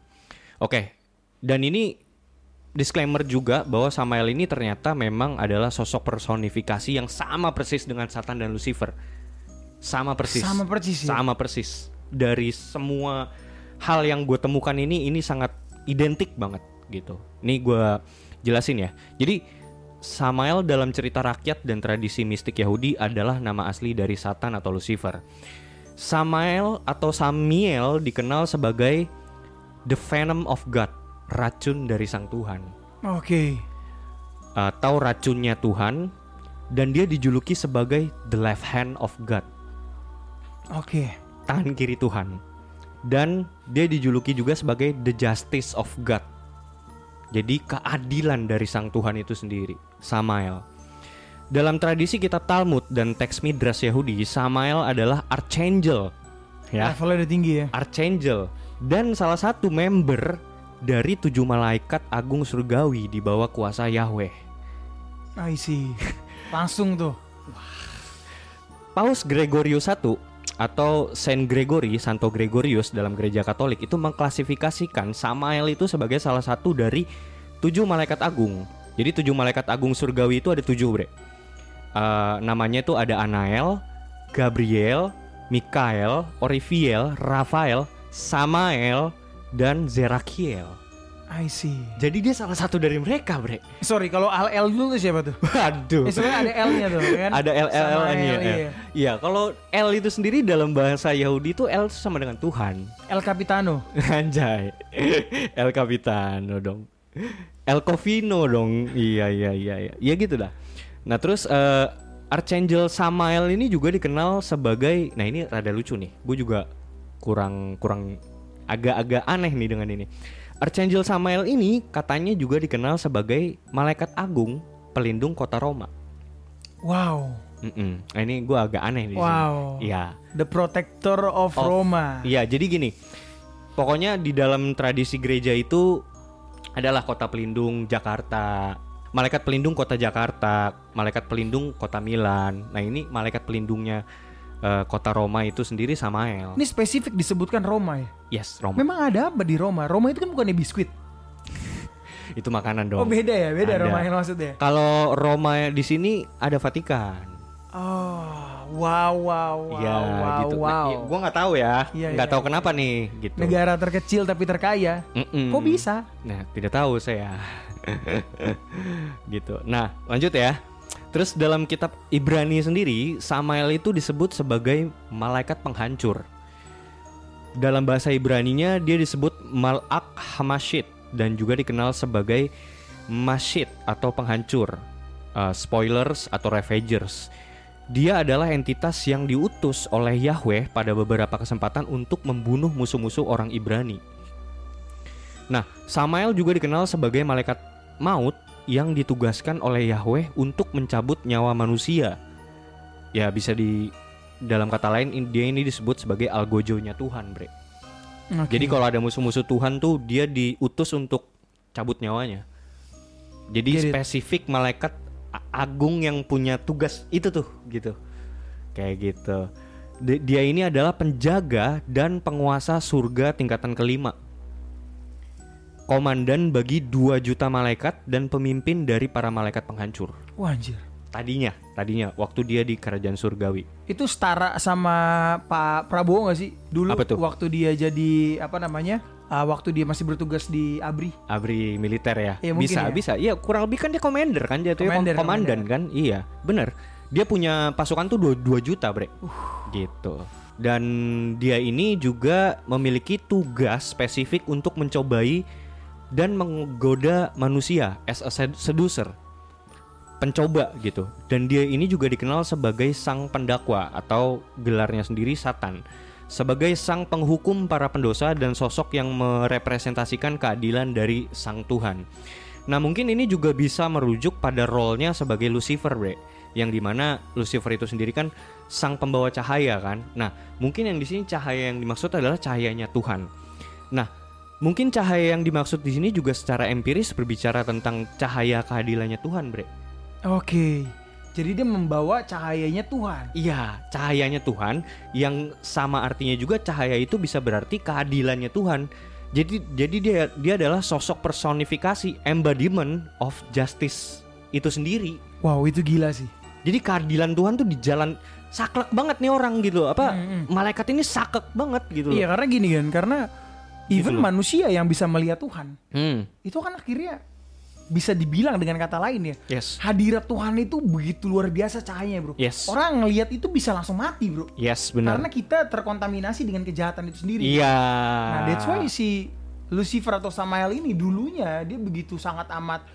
Speaker 3: Oke, dan ini disclaimer juga bahwa Samael ini ternyata memang adalah sosok personifikasi yang sama persis dengan Satan dan Lucifer. Sama persis.
Speaker 2: Sama persis ya?
Speaker 3: Sama persis. Dari semua hal yang gue temukan ini ini sangat identik banget gitu. Ini gue jelasin ya. Jadi Samael dalam cerita rakyat dan tradisi mistik Yahudi adalah nama asli dari Satan atau Lucifer. Samael atau Samiel dikenal sebagai the venom of God, racun dari sang Tuhan
Speaker 2: Oke.
Speaker 3: atau racunnya Tuhan dan dia dijuluki sebagai the left hand of God,
Speaker 2: Oke.
Speaker 3: tangan kiri Tuhan. Dan dia dijuluki juga sebagai the justice of God. Jadi keadilan dari sang Tuhan itu sendiri, Samael. Dalam tradisi kitab Talmud dan teks Midrash Yahudi, Samael adalah archangel. Ya,
Speaker 2: Levelnya udah tinggi ya.
Speaker 3: archangel dan salah satu member dari tujuh malaikat agung surgawi di bawah kuasa Yahweh.
Speaker 2: I see. (laughs) Langsung tuh.
Speaker 3: Paus Gregorius I atau Saint Gregory, Santo Gregorius dalam gereja Katolik itu mengklasifikasikan Samael itu sebagai salah satu dari tujuh malaikat agung. Jadi tujuh malaikat agung surgawi itu ada tujuh bre. Eh, namanya itu ada Anael, Gabriel, Mikael, Orifiel, Rafael, Samael, dan Zerakiel.
Speaker 2: I see.
Speaker 3: Jadi dia salah satu dari mereka, Bre.
Speaker 2: Sorry, kalau Al El dulu tuh siapa tuh?
Speaker 3: Waduh.
Speaker 2: Eh, sebenarnya ada L-nya tuh, kan? (laughs)
Speaker 3: Ada L L L nya.
Speaker 2: Iya.
Speaker 3: Iya, kalau L itu sendiri dalam bahasa Yahudi itu L sama dengan Tuhan.
Speaker 2: El Capitano. (laughs)
Speaker 3: Anjay. El Capitano dong. El Covino dong. Iya iya iya iya. Ya gitu dah. Nah, terus eh, Archangel Samael ini juga dikenal sebagai nah ini rada lucu nih. Gue juga kurang kurang agak-agak aneh nih dengan ini. Archangel Samael ini katanya juga dikenal sebagai malaikat agung pelindung kota Roma.
Speaker 2: Wow.
Speaker 3: Mm-mm. Nah, ini gue agak aneh di sini.
Speaker 2: Wow.
Speaker 3: Iya.
Speaker 2: The Protector of
Speaker 3: Of-
Speaker 2: Roma.
Speaker 3: Iya, jadi gini. Pokoknya di dalam tradisi gereja itu adalah kota pelindung Jakarta, malaikat pelindung kota Jakarta, malaikat pelindung kota Milan. Nah, ini malaikat pelindungnya eh, kota Roma itu sendiri Samael.
Speaker 2: Ini spesifik disebutkan Roma ya.
Speaker 3: Yes, Roma.
Speaker 2: Memang ada apa di Roma? Roma itu kan bukannya biskuit. (laughs)
Speaker 3: Itu makanan dong.
Speaker 2: Oh beda ya, beda
Speaker 3: Ada.
Speaker 2: Roma yang maksudnya.
Speaker 3: Kalau Roma di sini ada Vatikan.
Speaker 2: Oh, wow, wow, wow,
Speaker 3: ya,
Speaker 2: wow,
Speaker 3: gitu.
Speaker 2: wow.
Speaker 3: Nah, ya, gua nggak tahu ya,
Speaker 2: Iya,
Speaker 3: nggak
Speaker 2: iya,
Speaker 3: tahu
Speaker 2: iya.
Speaker 3: kenapa nih, gitu.
Speaker 2: Negara terkecil tapi terkaya.
Speaker 3: Mm-mm.
Speaker 2: Kok bisa?
Speaker 3: Nah, tidak tahu saya. (laughs) gitu. Nah, lanjut ya. Terus dalam kitab Ibrani sendiri, Samael itu disebut sebagai malaikat penghancur. Dalam bahasa Ibraninya dia disebut Malak Hamashit dan juga dikenal sebagai Mashit atau penghancur. Uh, spoilers atau ravagers. Dia adalah entitas yang diutus oleh Yahweh pada beberapa kesempatan untuk membunuh musuh-musuh orang Ibrani. Nah, Samael juga dikenal sebagai malaikat maut yang ditugaskan oleh Yahweh untuk mencabut nyawa manusia. Ya, bisa di dalam kata lain in- dia ini disebut sebagai algojonya Tuhan, Bre.
Speaker 2: Oke.
Speaker 3: Jadi kalau ada musuh-musuh Tuhan tuh dia diutus untuk cabut nyawanya. Jadi
Speaker 2: Get it.
Speaker 3: spesifik malaikat agung yang punya tugas itu tuh gitu. Kayak gitu. Di- Dia ini adalah penjaga dan penguasa surga tingkatan kelima. Komandan bagi 2 juta malaikat dan pemimpin dari para malaikat penghancur.
Speaker 2: Wah anjir.
Speaker 3: Tadinya, tadinya waktu dia di kerajaan surgawi.
Speaker 2: Itu setara sama Pak Prabowo gak sih? Dulu
Speaker 3: Apa tuh?
Speaker 2: waktu dia jadi apa namanya? ah, waktu dia masih bertugas di ABRI.
Speaker 3: Abri militer ya.
Speaker 2: Mungkin
Speaker 3: bisa,
Speaker 2: ya.
Speaker 3: bisa. Iya, kurang lebih kan dia commander kan ya, kom- komandan kan? Iya, bener. Dia punya pasukan tuh 2, 2 juta, Bre. Gitu. Dan dia ini juga memiliki tugas spesifik untuk mencobai dan menggoda manusia as a sed- seducer. Pencoba gitu. Dan dia ini juga dikenal sebagai sang pendakwa atau gelarnya sendiri Satan sebagai sang penghukum para pendosa dan sosok yang merepresentasikan keadilan dari sang Tuhan. Nah mungkin ini juga bisa merujuk pada role-nya sebagai Lucifer, bre, yang di mana Lucifer itu sendiri kan sang pembawa cahaya kan. Nah mungkin yang di sini cahaya yang dimaksud adalah cahayanya Tuhan. Nah mungkin cahaya yang dimaksud di sini juga secara empiris berbicara tentang cahaya keadilannya Tuhan, bre.
Speaker 2: Oke. Jadi dia membawa cahayanya Tuhan.
Speaker 3: Iya, cahayanya Tuhan yang sama artinya juga cahaya itu bisa berarti keadilannya Tuhan. Jadi jadi dia dia adalah sosok personifikasi embodiment of justice itu sendiri.
Speaker 2: Wow, itu gila sih.
Speaker 3: Jadi keadilan Tuhan tuh di jalan saklek banget nih orang gitu. Apa
Speaker 2: Hmm,
Speaker 3: malaikat ini saklek banget gitu. loh.
Speaker 2: Iya, karena gini kan, karena even
Speaker 3: loh.
Speaker 2: manusia yang bisa melihat Tuhan,
Speaker 3: Hmm.
Speaker 2: itu kan akhirnya bisa dibilang dengan kata lain ya.
Speaker 3: Yes.
Speaker 2: Hadirat Tuhan itu begitu luar biasa cahayanya, Bro.
Speaker 3: Yes.
Speaker 2: Orang ngelihat itu bisa langsung mati, Bro.
Speaker 3: Yes, benar.
Speaker 2: Karena kita terkontaminasi dengan kejahatan itu sendiri.
Speaker 3: Iya.
Speaker 2: Nah, that's why si Lucifer atau Samael ini dulunya dia begitu sangat amat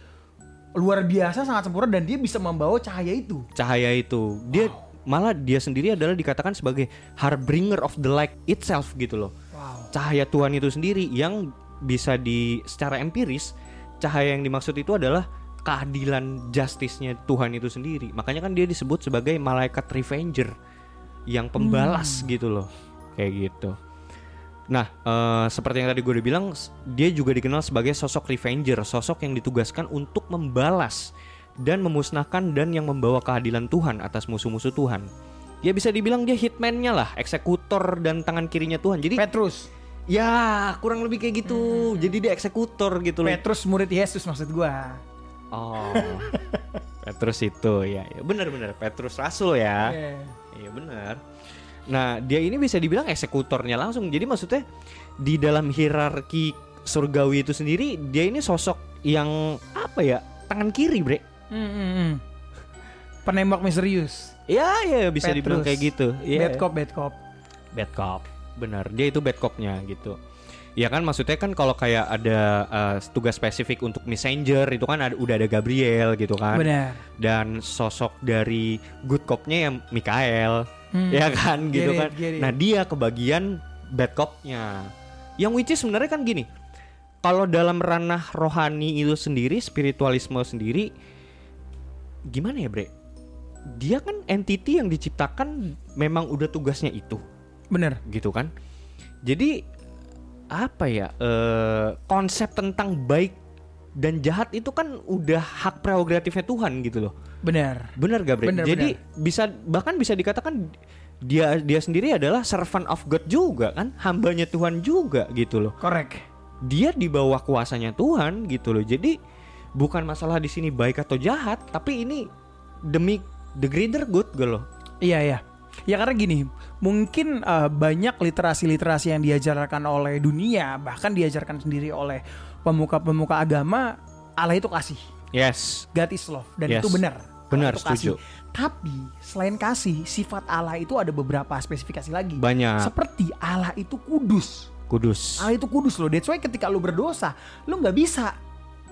Speaker 2: luar biasa, sangat sempurna dan dia bisa membawa cahaya itu.
Speaker 3: cahaya itu dia malah dia sendiri adalah dikatakan sebagai harbinger of the light itself gitu loh
Speaker 2: Wow.
Speaker 3: cahaya Tuhan itu sendiri yang bisa di secara empiris cahaya yang dimaksud itu adalah keadilan justice-nya Tuhan itu sendiri makanya kan dia disebut sebagai malaikat revenger yang pembalas gitu loh kayak gitu Nah, eh, seperti yang tadi gue udah bilang, dia juga dikenal sebagai sosok revenger, sosok yang ditugaskan untuk membalas dan memusnahkan dan yang membawa keadilan Tuhan atas musuh-musuh Tuhan. Ya bisa dibilang dia hitman-nya lah, eksekutor dan tangan kirinya Tuhan. Jadi
Speaker 2: Petrus.
Speaker 3: ya kurang lebih kayak gitu. Jadi dia eksekutor gitu loh.
Speaker 2: Petrus murid Yesus maksud gua.
Speaker 3: Oh. (laughs) Petrus itu ya, ya benar-benar Petrus Rasul ya.
Speaker 2: Iya.
Speaker 3: Iya benar. Nah dia ini bisa dibilang eksekutornya langsung. Jadi maksudnya di dalam hierarki surgawi itu sendiri dia ini sosok yang apa ya tangan kiri bre
Speaker 2: Hmm, hmm, hmm. Penembak misterius.
Speaker 3: ya ya bisa dibilang
Speaker 2: Petrus.
Speaker 3: kayak gitu Iya.
Speaker 2: Bad cop, bad cop.
Speaker 3: bad cop benar dia itu bad copnya gitu ya kan maksudnya kan kalau kayak ada uh, tugas spesifik untuk messenger itu kan ada, udah ada Gabriel gitu kan
Speaker 2: Benar.
Speaker 3: dan sosok dari good copnya yang Mikael
Speaker 2: Hmm.
Speaker 3: ya kan gitu
Speaker 2: Get it,
Speaker 3: kan
Speaker 2: get it.
Speaker 3: nah dia kebagian bad copnya yang which is sebenarnya kan gini kalau dalam ranah rohani itu sendiri spiritualisme sendiri gimana ya bre dia kan entity yang diciptakan memang udah tugasnya itu
Speaker 2: Benar.
Speaker 3: gitu kan jadi apa ya eh, konsep tentang baik dan jahat itu kan udah hak prerogatifnya Tuhan gitu loh
Speaker 2: Benar.
Speaker 3: Bener gak Bre?
Speaker 2: Bener,
Speaker 3: Jadi bisa bahkan bisa dikatakan dia dia sendiri adalah servant of God juga kan, hambanya Tuhan juga gitu loh.
Speaker 2: Korek.
Speaker 3: Dia di bawah kuasanya Tuhan gitu loh. Jadi bukan masalah di sini baik atau jahat, tapi ini demi the greater good gitu loh.
Speaker 2: Iya, iya. Ya karena gini, mungkin eh, banyak literasi-literasi yang diajarkan oleh dunia, bahkan diajarkan sendiri oleh pemuka-pemuka agama, Allah itu kasih.
Speaker 3: Yes.
Speaker 2: God is love dan
Speaker 3: Yes.
Speaker 2: itu benar.
Speaker 3: Benar,
Speaker 2: itu kasih.
Speaker 3: setuju.
Speaker 2: Tapi selain kasih, sifat Allah itu ada beberapa spesifikasi lagi.
Speaker 3: Banyak.
Speaker 2: Seperti Allah itu kudus.
Speaker 3: Kudus.
Speaker 2: Allah itu kudus loh. That's why ketika lu berdosa, lu nggak bisa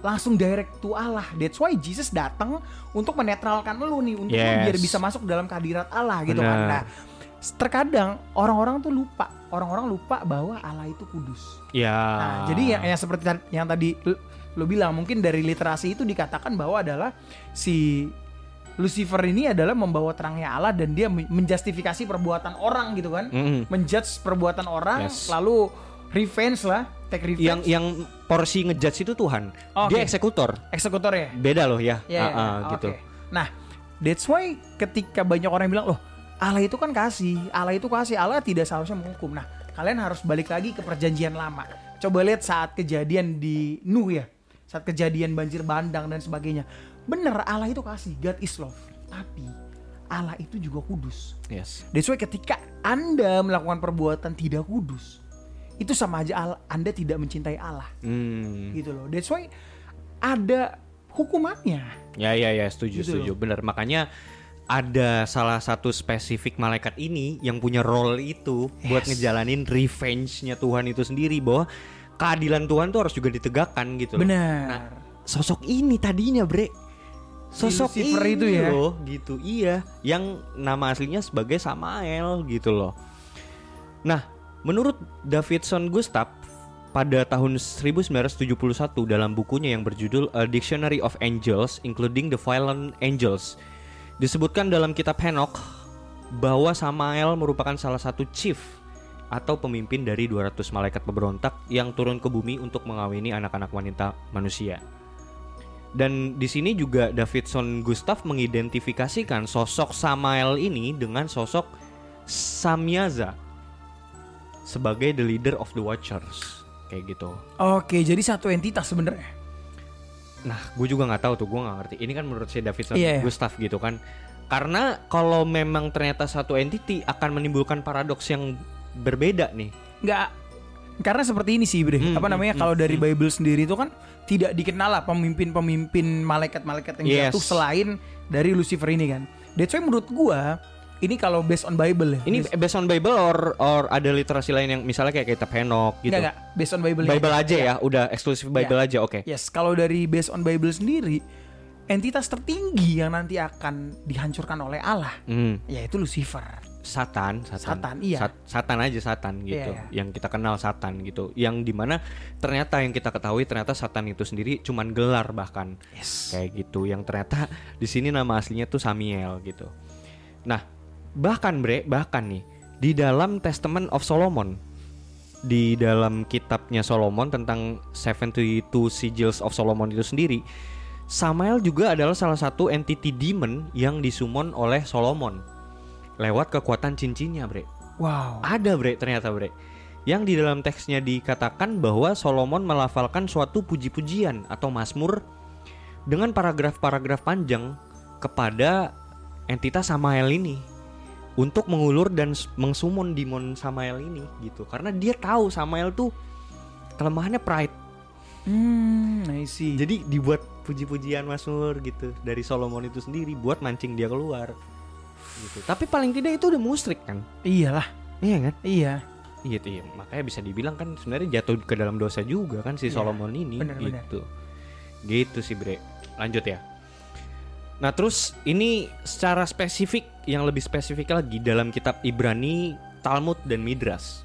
Speaker 2: langsung direct to Allah. That's why Jesus datang untuk menetralkan lu nih untuk lu
Speaker 3: Yes.
Speaker 2: biar bisa masuk dalam kehadirat Allah gitu kan. Nah, terkadang orang-orang tuh lupa, orang-orang lupa bahwa Allah itu kudus.
Speaker 3: Ya.
Speaker 2: Nah, jadi yang, yang seperti yang tadi lu, lu bilang mungkin dari literasi itu dikatakan bahwa adalah si Lucifer ini adalah membawa terangnya Allah dan dia men- menjustifikasi perbuatan orang gitu kan.
Speaker 3: Mm-mm.
Speaker 2: Menjudge perbuatan orang
Speaker 3: Yes.
Speaker 2: lalu revenge lah, take revenge.
Speaker 3: yang yang porsi ngejudge itu Tuhan.
Speaker 2: Oke.
Speaker 3: Dia eksekutor.
Speaker 2: eksekutor ya.
Speaker 3: Beda loh ya.
Speaker 2: Ya,
Speaker 3: Ah,
Speaker 2: ya,
Speaker 3: ah,
Speaker 2: oke.
Speaker 3: gitu.
Speaker 2: Nah, that's why ketika banyak orang yang bilang, "Loh, Allah itu kan kasih. Allah itu kasih. Allah tidak seharusnya menghukum." Nah, kalian harus balik lagi ke perjanjian lama. Coba lihat saat kejadian di Nuh ya. Saat kejadian banjir bandang dan sebagainya. Bener, Allah itu kasih. God is love. Tapi Allah itu juga kudus.
Speaker 3: Yes.
Speaker 2: That's why ketika Anda melakukan perbuatan tidak kudus, itu sama aja Allah- Anda tidak mencintai Allah.
Speaker 3: Hmm.
Speaker 2: Gitu loh. That's why ada hukumannya.
Speaker 3: Ya ya ya setuju
Speaker 2: Gitu
Speaker 3: setuju bener makanya ada salah satu spesifik malaikat ini yang punya role itu buat
Speaker 2: Yes.
Speaker 3: ngejalanin revenge-nya Tuhan itu sendiri bahwa keadilan Tuhan tuh harus juga ditegakkan gitu loh.
Speaker 2: Benar.
Speaker 3: Nah, sosok ini tadinya bre sosok
Speaker 2: Lucifer
Speaker 3: ini
Speaker 2: itu ya?
Speaker 3: loh gitu iya yang nama aslinya sebagai Samael gitu loh. Nah menurut Davidson Gustav pada tahun 1971 dalam bukunya yang berjudul A Dictionary of Angels including the Fallen Angels disebutkan dalam kitab Henok bahwa Samael merupakan salah satu chief atau pemimpin dari 200 malaikat pemberontak yang turun ke bumi untuk mengawini anak-anak wanita manusia. Dan di sini juga Davidson Gustav mengidentifikasikan sosok Samael ini dengan sosok Samyaza sebagai the leader of the Watchers kayak gitu.
Speaker 2: Oke, jadi satu entitas sebenarnya.
Speaker 3: Nah, gue juga nggak tahu tuh, gue nggak ngerti. Ini kan menurut si Davidson
Speaker 2: Iya, iya.
Speaker 3: Gustav gitu kan. Karena kalau memang ternyata satu entity akan menimbulkan paradoks yang berbeda nih.
Speaker 2: Nggak karena seperti ini sih, Bre.
Speaker 3: Hmm,
Speaker 2: Apa namanya?
Speaker 3: hmm,
Speaker 2: kalau dari Bible sendiri itu kan tidak dikenal lah pemimpin-pemimpin malaikat-malaikat yang
Speaker 3: Yes.
Speaker 2: jatuh selain dari Lucifer ini kan. That's why menurut gua ini kalau based on Bible ya.
Speaker 3: Ini
Speaker 2: based,
Speaker 3: based on Bible or or ada literasi lain yang misalnya kayak kitab Henok gitu.
Speaker 2: enggak, enggak, based on Bible.
Speaker 3: Bible aja ya, udah eksklusif Bible aja, oke.
Speaker 2: Yes, kalau dari based on Bible sendiri, entitas tertinggi yang nanti akan dihancurkan oleh Allah
Speaker 3: Hmm,
Speaker 2: yaitu Lucifer.
Speaker 3: Satan, Satan,
Speaker 2: Satan, iya.
Speaker 3: Sat- Satan aja Satan gitu,
Speaker 2: Iya, iya.
Speaker 3: yang kita kenal Satan gitu, yang di mana ternyata yang kita ketahui ternyata Satan itu sendiri cuman gelar bahkan
Speaker 2: Yes.
Speaker 3: kayak gitu, yang ternyata di sini nama aslinya tuh Samiel gitu. Nah, bahkan bre, bahkan nih di dalam Testament of Solomon, di dalam kitabnya Solomon tentang 72 Sigils of Solomon itu sendiri, Samael juga adalah salah satu entity demon yang disummon oleh Solomon lewat kekuatan cincinnya, bre.
Speaker 2: Wow.
Speaker 3: Ada bre ternyata bre. Yang di dalam teksnya dikatakan bahwa Solomon melafalkan suatu puji-pujian atau mazmur dengan paragraf-paragraf panjang kepada entitas Samael ini untuk mengulur dan mengsumon demon Samael ini gitu. Karena dia tahu Samael tuh kelemahannya pride.
Speaker 2: Hmm, I see.
Speaker 3: Jadi dibuat puji-pujian Mazmur gitu dari Solomon itu sendiri buat mancing dia keluar. Gitu. Tapi paling tidak itu udah musrik kan?
Speaker 2: iyalah,
Speaker 3: Iya kan?
Speaker 2: iya.
Speaker 3: Iya tuh, iya. makanya bisa dibilang kan sebenarnya jatuh ke dalam dosa juga kan si
Speaker 2: Iya,
Speaker 3: Solomon ini
Speaker 2: benar-benar.
Speaker 3: gitu. Gitu sih Bre. Lanjut ya. Nah terus ini secara spesifik yang lebih spesifik lagi dalam kitab Ibrani, Talmud dan Midras.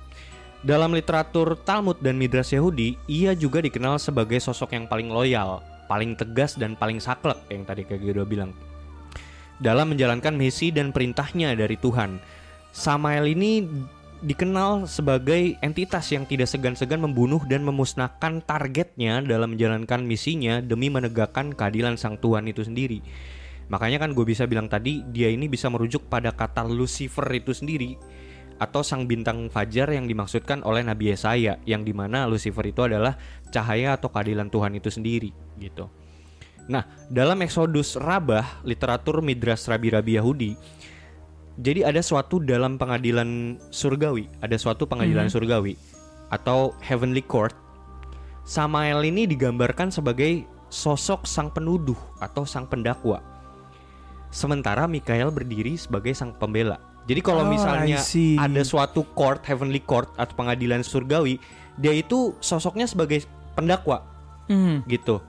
Speaker 3: Dalam literatur Talmud dan Midras Yahudi, ia juga dikenal sebagai sosok yang paling loyal, paling tegas dan paling saklek yang tadi kayak Gedo bilang. Dalam menjalankan misi dan perintahnya dari Tuhan. Samael ini dikenal sebagai entitas yang tidak segan-segan membunuh dan memusnahkan targetnya dalam menjalankan misinya demi menegakkan keadilan sang Tuhan itu sendiri. Makanya kan gue bisa bilang tadi dia ini bisa merujuk pada kata Lucifer itu sendiri atau sang bintang fajar yang dimaksudkan oleh Nabi Yesaya yang di mana Lucifer itu adalah cahaya atau keadilan Tuhan itu sendiri gitu. Nah dalam Exodus Rabah literatur Midras Rabi-Rabi Yahudi jadi ada suatu dalam pengadilan surgawi, ada suatu pengadilan surgawi atau heavenly court. Samael ini digambarkan sebagai sosok sang penuduh atau sang pendakwa. Sementara Mikael berdiri sebagai sang pembela. Jadi kalau
Speaker 2: Oh,
Speaker 3: misalnya ada suatu court, heavenly court atau pengadilan surgawi, dia itu sosoknya sebagai pendakwa
Speaker 2: Hmm,
Speaker 3: gitu.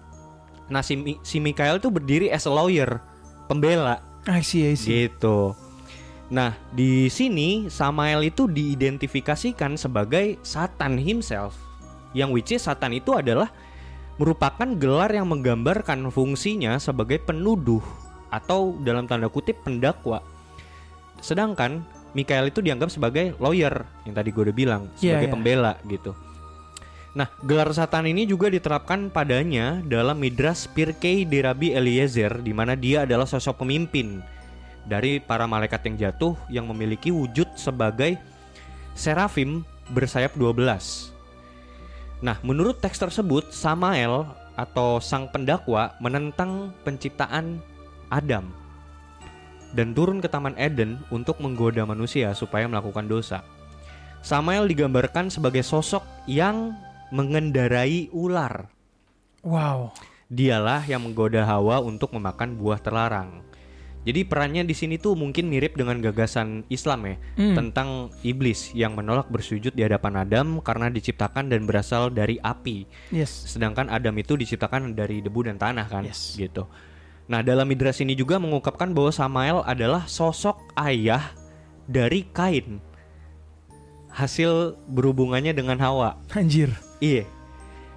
Speaker 3: Nah si, si Mikael tuh berdiri as a lawyer, pembela
Speaker 2: I see, I see.
Speaker 3: Gitu. Nah, di sini Samael itu diidentifikasikan sebagai Satan himself. Yang which is Satan itu adalah merupakan gelar yang menggambarkan fungsinya sebagai penuduh atau dalam tanda kutip pendakwa. Sedangkan Mikael itu dianggap sebagai lawyer yang tadi gue udah bilang
Speaker 2: Iya,
Speaker 3: sebagai
Speaker 2: iya.
Speaker 3: pembela gitu. Nah, gelar Satan ini juga diterapkan padanya dalam Midras Pirkei de Rabbi Eliezer di mana dia adalah sosok pemimpin dari para malaikat yang jatuh yang memiliki wujud sebagai serafim bersayap 12. Nah, menurut teks tersebut Samael atau sang pendakwa menentang penciptaan Adam dan turun ke Taman Eden untuk menggoda manusia supaya melakukan dosa. Samael digambarkan sebagai sosok yang mengendarai ular.
Speaker 2: Wow.
Speaker 3: Dialah yang menggoda Hawa untuk memakan buah terlarang. Jadi perannya di sini tuh mungkin mirip dengan gagasan Islam ya
Speaker 2: Hmm.
Speaker 3: tentang iblis yang menolak bersujud di hadapan Adam karena diciptakan dan berasal dari api.
Speaker 2: Yes.
Speaker 3: Sedangkan Adam itu diciptakan dari debu dan tanah kan,
Speaker 2: Yes.
Speaker 3: gitu. Nah, dalam Midras ini juga mengungkapkan bahwa Samael adalah sosok ayah dari Kain. Hasil berhubungannya dengan Hawa.
Speaker 2: Anjir.
Speaker 3: Iya.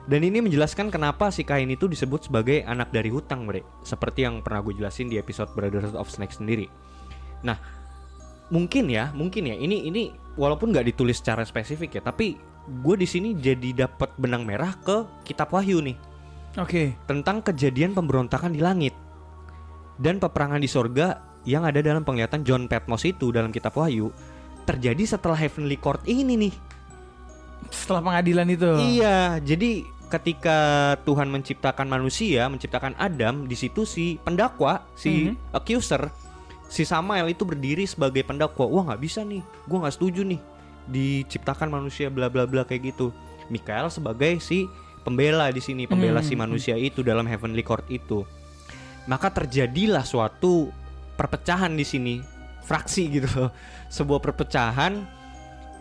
Speaker 3: Dan ini menjelaskan kenapa si Kain itu disebut sebagai anak dari hutang, Bre. Seperti yang pernah gue jelasin di episode Brothers of Snake sendiri. Nah, mungkin ya, mungkin ya. Ini ini walaupun nggak ditulis secara spesifik ya, tapi gue di sini jadi dapat benang merah ke Kitab Wahyu nih
Speaker 2: Oke.
Speaker 3: tentang kejadian pemberontakan di langit dan peperangan di sorga yang ada dalam penglihatan John Patmos itu dalam Kitab Wahyu terjadi setelah Heavenly Court ini nih.
Speaker 2: Setelah pengadilan itu.
Speaker 3: Iya, jadi ketika Tuhan menciptakan manusia, menciptakan Adam, di situ si pendakwa, si
Speaker 2: Mhm.
Speaker 3: accuser, si Samael itu berdiri sebagai pendakwa. Wah nggak bisa nih, gua nggak setuju nih diciptakan manusia bla bla bla kayak gitu. Mikael sebagai si pembela di sini, pembela si
Speaker 2: Mhm.
Speaker 3: manusia itu dalam heavenly court itu. Maka terjadilah suatu perpecahan di sini, fraksi gitu loh. Sebuah perpecahan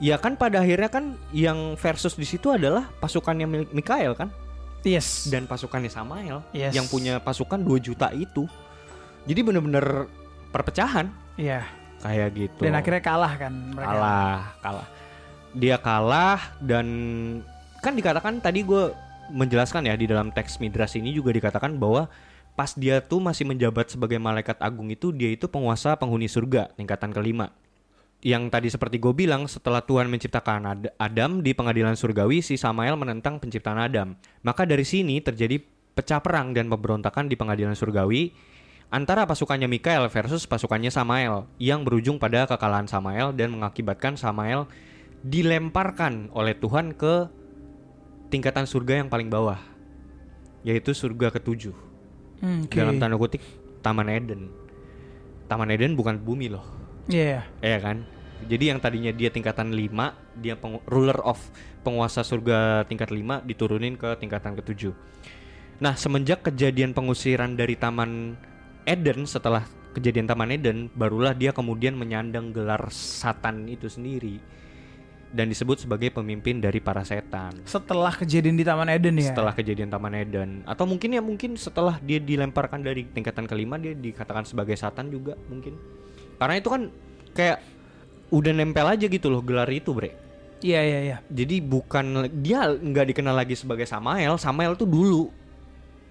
Speaker 3: Ya kan pada akhirnya kan yang versus di situ adalah pasukannya Mi- Mikael kan
Speaker 2: Yes.
Speaker 3: dan pasukannya Samael
Speaker 2: Yes.
Speaker 3: yang punya pasukan 2 juta itu. Jadi bener-bener perpecahan
Speaker 2: Iya.
Speaker 3: kayak gitu.
Speaker 2: Dan akhirnya kalah kan mereka.
Speaker 3: kalah, kalah. Dia kalah dan kan dikatakan tadi gue menjelaskan ya di dalam teks Midras ini juga dikatakan bahwa pas dia tuh masih menjabat sebagai malaikat agung itu dia itu penguasa penghuni surga tingkatan kelima. Yang tadi seperti gue bilang setelah Tuhan menciptakan Ad- Adam di pengadilan surgawi si Samael menentang penciptaan Adam. Maka dari sini terjadi pecah perang dan pemberontakan di pengadilan surgawi antara pasukannya Mikael versus pasukannya Samael yang berujung pada kekalahan Samael dan mengakibatkan Samael dilemparkan oleh Tuhan ke tingkatan surga yang paling bawah yaitu surga ketujuh
Speaker 2: Hmm, Oke.
Speaker 3: dalam tanda kutip Taman Eden. Taman Eden bukan bumi loh,
Speaker 2: Iya.
Speaker 3: ya kan? Jadi yang tadinya dia tingkatan 5, dia ruler of penguasa surga tingkat 5 diturunin ke tingkatan ketujuh. Nah, semenjak kejadian pengusiran dari Taman Eden setelah kejadian Taman Eden, barulah dia kemudian menyandang gelar Satan itu sendiri dan disebut sebagai pemimpin dari para setan.
Speaker 2: Setelah kejadian di Taman Eden ya.
Speaker 3: Setelah kejadian Taman Eden atau mungkin ya mungkin setelah dia dilemparkan dari tingkatan kelima dia dikatakan sebagai Satan juga mungkin. Karena itu kan kayak udah nempel aja gitu loh gelar itu, Bre.
Speaker 2: Iya iya iya.
Speaker 3: Jadi bukan dia nggak dikenal lagi sebagai Samael, Samael tuh dulu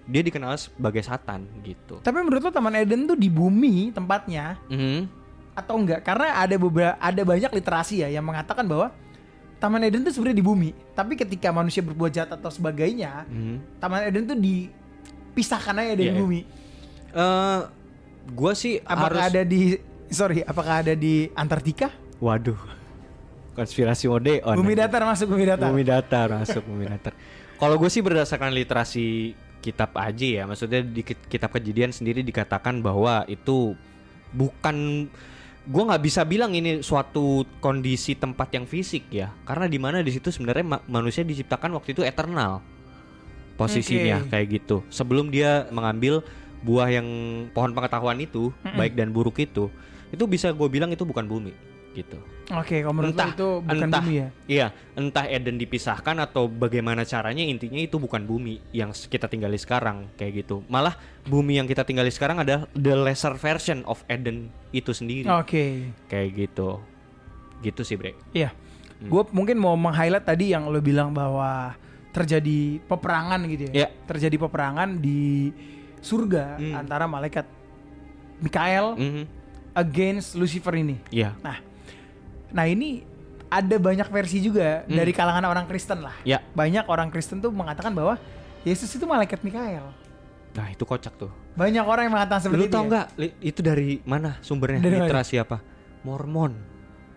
Speaker 3: dia dikenal sebagai Satan gitu.
Speaker 2: Tapi menurut lo Taman Eden tuh di bumi tempatnya
Speaker 3: Mhm.
Speaker 2: atau enggak? Karena ada beberapa ada banyak literasi ya yang mengatakan bahwa Taman Eden tuh sebenarnya di bumi, tapi ketika manusia berbuat jahat atau sebagainya,
Speaker 3: Mhm.
Speaker 2: Taman Eden tuh dipisahkan aja dari
Speaker 3: Iya, iya.
Speaker 2: bumi.
Speaker 3: Eh, gua sih
Speaker 2: Apakah
Speaker 3: harus
Speaker 2: ada di sorry, apakah ada di Antartika?
Speaker 3: Waduh. Konspirasi Odeon.
Speaker 2: bumi datar masuk bumi datar.
Speaker 3: Bumi datar masuk bumi datar. (laughs) Kalau gue sih berdasarkan literasi kitab aja ya, maksudnya di ki- kitab kejadian sendiri dikatakan bahwa itu bukan gue nggak bisa bilang ini suatu kondisi tempat yang fisik ya, karena di mana di situ sebenarnya ma- manusia diciptakan waktu itu eternal posisinya
Speaker 2: Oke.
Speaker 3: kayak gitu. Sebelum dia mengambil buah yang pohon pengetahuan itu baik dan buruk itu, itu bisa gue bilang itu bukan bumi gitu
Speaker 2: Oke, kalau menurut lo
Speaker 3: entah
Speaker 2: itu bukan
Speaker 3: entah,
Speaker 2: bumi ya?
Speaker 3: Iya, entah Eden dipisahkan atau bagaimana caranya intinya itu bukan bumi yang kita tinggali sekarang kayak gitu. Malah bumi yang kita tinggali sekarang adalah the lesser version of Eden itu sendiri.
Speaker 2: Oke.
Speaker 3: Kayak gitu. Gitu sih, Bre.
Speaker 2: Iya.
Speaker 3: Hmm.
Speaker 2: Gue mungkin mau meng-highlight tadi yang lo bilang bahwa terjadi peperangan gitu ya.
Speaker 3: Iya.
Speaker 2: Terjadi peperangan di surga
Speaker 3: Hmm.
Speaker 2: antara malaikat Mikael
Speaker 3: Mhm.
Speaker 2: against Lucifer ini.
Speaker 3: Iya.
Speaker 2: Nah, nah ini ada banyak versi juga
Speaker 3: Hmm.
Speaker 2: dari kalangan orang Kristen lah.
Speaker 3: Ya.
Speaker 2: Banyak orang Kristen tuh mengatakan bahwa Yesus itu malaikat Mikael.
Speaker 3: Nah, itu kocak tuh.
Speaker 2: Banyak orang yang mengatakan seperti
Speaker 3: Lu
Speaker 2: itu.
Speaker 3: tau
Speaker 2: ya.
Speaker 3: nggak li- itu dari mana sumbernya?
Speaker 2: Dari mana?
Speaker 3: Literasi apa? Mormon.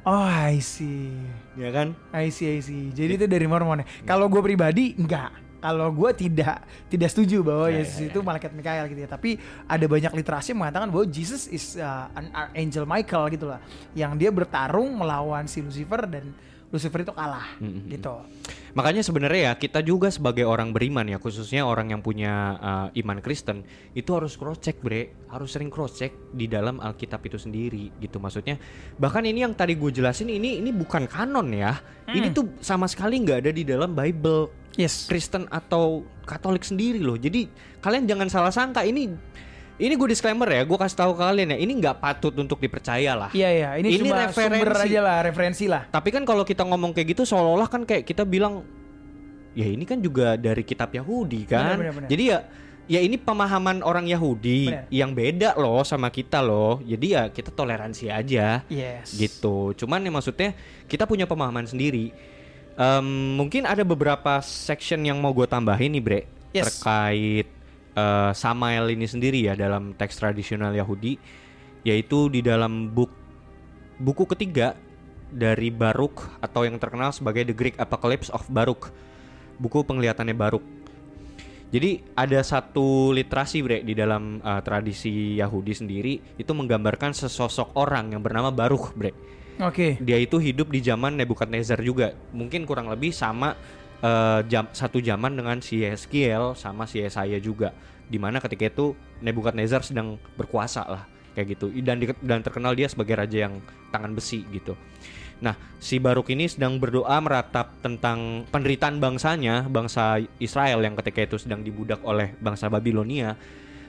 Speaker 2: Oh, I see.
Speaker 3: Ya kan?
Speaker 2: I see, I see. Jadi itu dari Mormon ya. Kalau gue pribadi enggak. Kalau gue tidak tidak setuju bahwa
Speaker 3: Ya,
Speaker 2: Yesus
Speaker 3: ya,
Speaker 2: itu malaikat Mikael gitu ya. Tapi ada banyak literasi yang mengatakan bahwa Jesus is uh, an archangel Michael gitu lah. Yang dia bertarung melawan si Lucifer dan Lucifer itu kalah
Speaker 3: Mm-mm.
Speaker 2: gitu.
Speaker 3: Makanya sebenarnya ya kita juga sebagai orang beriman ya khususnya orang yang punya uh, iman Kristen itu harus cross check bre, harus sering cross check di dalam Alkitab itu sendiri gitu maksudnya. Bahkan ini yang tadi gue jelasin ini ini bukan kanon ya, ini tuh sama sekali nggak ada di dalam Bible
Speaker 2: Yes.
Speaker 3: Kristen atau Katolik sendiri loh. Jadi kalian jangan salah sangka ini ini gue disclaimer ya, gue kasih tahu kalian ya ini nggak patut untuk dipercaya lah.
Speaker 2: Iya iya, ini,
Speaker 3: Ini
Speaker 2: cuma sumber
Speaker 3: referensi.
Speaker 2: aja lah, referensi lah.
Speaker 3: Tapi kan kalau kita ngomong kayak gitu seolah-olah kan kayak kita bilang ya ini kan juga dari kitab Yahudi kan.
Speaker 2: Benar, benar, benar.
Speaker 3: Jadi ya ya ini pemahaman orang Yahudi
Speaker 2: Benar.
Speaker 3: yang beda loh sama kita loh. Jadi ya kita toleransi aja
Speaker 2: Yes.
Speaker 3: gitu. Cuman ya maksudnya kita punya pemahaman sendiri. Em, mungkin ada beberapa section yang mau gue tambahin nih bre.
Speaker 2: Yes.
Speaker 3: terkait eh, Samael ini sendiri ya dalam teks tradisional Yahudi yaitu di dalam buk buku ketiga dari Baruk atau yang terkenal sebagai The Greek Apocalypse of Baruk. Buku penglihatannya Baruk. Jadi ada satu literasi bre di dalam eh, tradisi Yahudi sendiri itu menggambarkan sesosok orang yang bernama Baruk bre
Speaker 2: Oke.
Speaker 3: dia itu hidup di zaman Nebukadnezar juga. Mungkin kurang lebih sama eh, jam satu zaman dengan si Yeskiel sama si Yesaya juga. Di mana ketika itu Nebukadnezar sedang berkuasa lah kayak gitu. Dan di- dan terkenal dia sebagai raja yang tangan besi gitu. Nah si Baruk ini sedang berdoa meratap tentang penderitaan bangsanya bangsa Israel yang ketika itu sedang dibudak oleh bangsa Babilonia.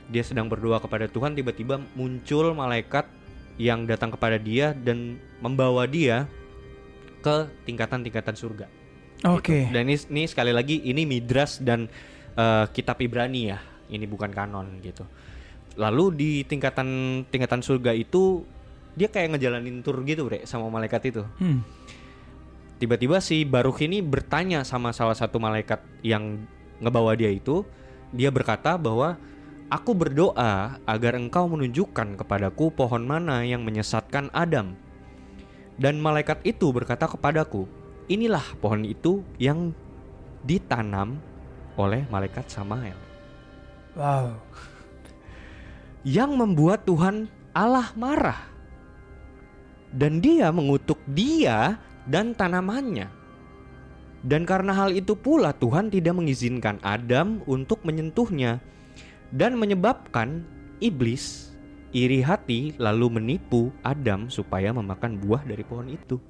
Speaker 3: Dia sedang berdoa kepada Tuhan tiba-tiba muncul malaikat yang datang kepada dia dan membawa dia ke tingkatan-tingkatan surga.
Speaker 2: Oke.
Speaker 3: Gitu. Dan ini, ini sekali lagi ini Midras dan eh, kitab Ibrani ya. Ini bukan kanon gitu. Lalu di tingkatan tingkatan surga itu dia kayak ngejalanin tur gitu, Bre, sama malaikat itu.
Speaker 2: Hmm.
Speaker 3: Tiba-tiba si Baruch ini bertanya sama salah satu malaikat yang ngebawa dia itu, dia berkata bahwa aku berdoa agar engkau menunjukkan kepadaku pohon mana yang menyesatkan Adam. Dan malaikat itu berkata kepadaku, inilah pohon itu yang ditanam oleh malaikat Samael
Speaker 2: Wow.
Speaker 3: yang membuat Tuhan Allah marah. dan dia mengutuk dia dan tanamannya. Dan karena hal itu pula Tuhan tidak mengizinkan Adam untuk menyentuhnya dan menyebabkan iblis iri hati lalu menipu Adam supaya memakan buah dari pohon itu.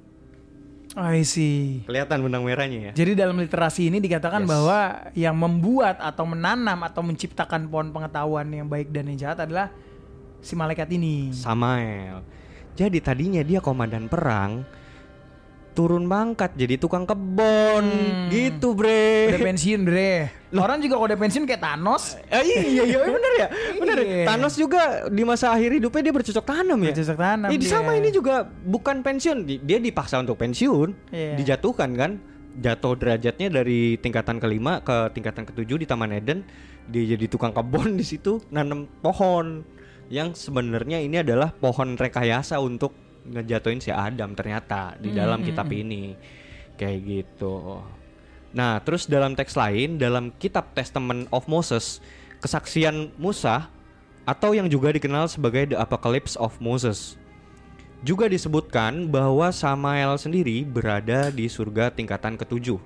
Speaker 2: I see.
Speaker 3: Kelihatan benang merahnya ya.
Speaker 2: Jadi dalam literasi ini dikatakan
Speaker 3: Yes.
Speaker 2: bahwa yang membuat atau menanam atau menciptakan pohon pengetahuan yang baik dan yang jahat adalah si malaikat ini.
Speaker 3: Samael. Jadi tadinya dia komandan perang turun pangkat jadi tukang kebon
Speaker 2: Hmm.
Speaker 3: gitu bre.
Speaker 2: Udah pensiun, Bre. (laughs) Orang juga kalau udah pensiun kayak Thanos.
Speaker 3: Eh, iya iya (laughs) bener ya bener ya.
Speaker 2: Iya.
Speaker 3: Thanos juga di masa akhir hidupnya dia bercocok tanam ya
Speaker 2: Bercocok tanam
Speaker 3: Eh,
Speaker 2: dia.
Speaker 3: sama ini juga bukan pensiun Di- dia dipaksa untuk pensiun
Speaker 2: Iya.
Speaker 3: dijatuhkan kan jatuh derajatnya dari tingkatan kelima ke tingkatan ketujuh di Taman Eden dia jadi tukang kebun (laughs) di situ nanam pohon yang sebenarnya ini adalah pohon rekayasa untuk ngejatuhin si Adam ternyata di dalam kitab ini kayak gitu. Nah, terus dalam teks lain dalam kitab Testament of Moses, kesaksian Musa atau yang juga dikenal sebagai The Apocalypse of Moses. Juga disebutkan bahwa Samael sendiri berada di surga tingkatan ketujuh.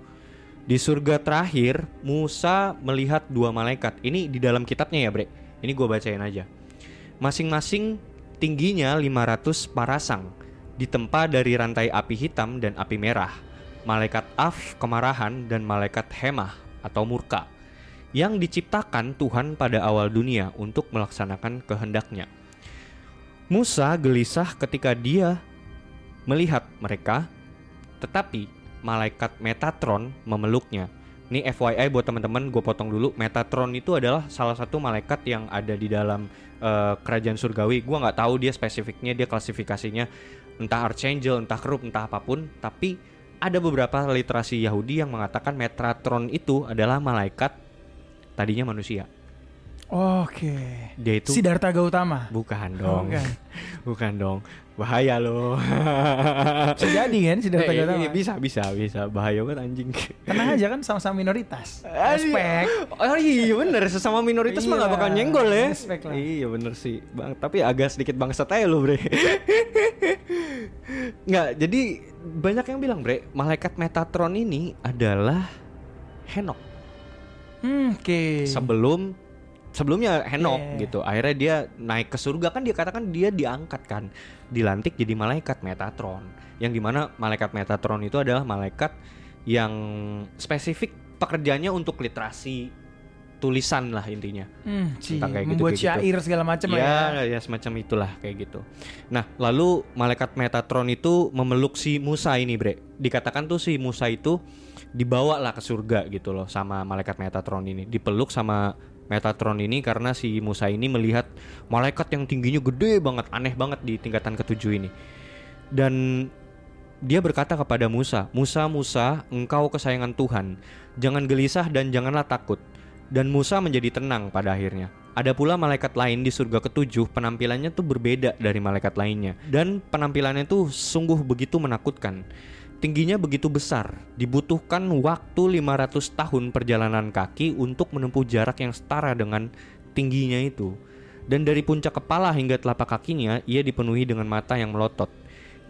Speaker 3: Di surga terakhir, Musa melihat dua malaikat. Ini di dalam kitabnya ya, Bre. Ini gue bacain aja. Masing-masing tingginya 500 parasang, ditempa dari rantai api hitam dan api merah. Malaikat Af, kemarahan, dan malaikat Hemah atau murka yang diciptakan Tuhan pada awal dunia untuk melaksanakan kehendaknya. Musa gelisah ketika dia melihat mereka, tetapi malaikat Metatron memeluknya. Ini FYI buat teman-teman, gue potong dulu. Metatron itu adalah salah satu malaikat yang ada di dalam eh, kerajaan surgawi. Gue nggak tahu dia spesifiknya, dia klasifikasinya entah archangel, entah kerub, entah apa pun. Tapi ada beberapa literasi Yahudi yang mengatakan Metatron itu adalah malaikat tadinya manusia.
Speaker 2: Oke.
Speaker 3: Dia itu
Speaker 2: Gautama.
Speaker 3: bukan dong,
Speaker 2: Bukan. (laughs)
Speaker 3: bukan dong, bahaya loh. (laughs)
Speaker 2: Bisa jadi kan Siddhartha
Speaker 3: Eh,
Speaker 2: Gautama.
Speaker 3: iya, bisa bisa bisa bahaya banget anjing.
Speaker 2: Tenang aja kan sama-sama minoritas. Respect.
Speaker 3: Oh iya bener sesama minoritas mah gak
Speaker 2: Iya,
Speaker 3: bakal nyenggol ya.
Speaker 2: respect lah.
Speaker 3: Iya bener sih bang. Tapi agak sedikit bangsat aja lo bre. (laughs) Nggak jadi banyak yang bilang bre malaikat Metatron ini adalah Henok
Speaker 2: Hmm, Oke.
Speaker 3: sebelum sebelumnya Henok
Speaker 2: Iya.
Speaker 3: gitu. Akhirnya dia naik ke surga kan dia katakan dia diangkat kan, dilantik jadi malaikat Metatron. Yang di mana malaikat Metatron itu adalah malaikat yang spesifik pekerjaannya untuk literasi tulisan lah intinya.
Speaker 2: Hmm,
Speaker 3: Tentang kayak gitu,
Speaker 2: membuat
Speaker 3: gitu.
Speaker 2: syair segala macam lah ya.
Speaker 3: ya, ya semacam itulah kayak gitu. Nah, lalu malaikat Metatron itu memeluk si Musa ini, Bre. Dikatakan tuh si Musa itu dibawa lah ke surga gitu loh sama malaikat Metatron ini. Dipeluk sama Metatron ini karena si Musa ini melihat malaikat yang tingginya gede banget, aneh banget di tingkatan ketujuh ini. Dan dia berkata kepada Musa, "Musa, Musa, engkau kesayangan Tuhan. Jangan gelisah dan janganlah takut." Dan Musa menjadi tenang pada akhirnya. Ada pula malaikat lain di surga ketujuh, penampilannya tuh berbeda dari malaikat lainnya. Dan penampilannya tuh sungguh begitu menakutkan. Tingginya begitu besar, dibutuhkan waktu 500 tahun perjalanan kaki untuk menempuh jarak yang setara dengan tingginya itu. Dan dari puncak kepala hingga telapak kakinya, ia dipenuhi dengan mata yang melotot.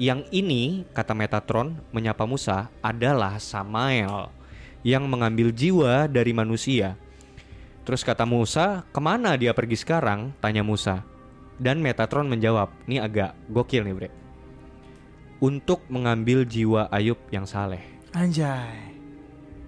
Speaker 3: Yang ini, kata Metatron, menyapa Musa, adalah Samael yang mengambil jiwa dari manusia. Terus kata Musa, ke mana dia pergi sekarang? Tanya Musa. Dan Metatron menjawab, ini agak gokil nih bre. Untuk mengambil jiwa Ayub yang saleh.
Speaker 2: Anjay.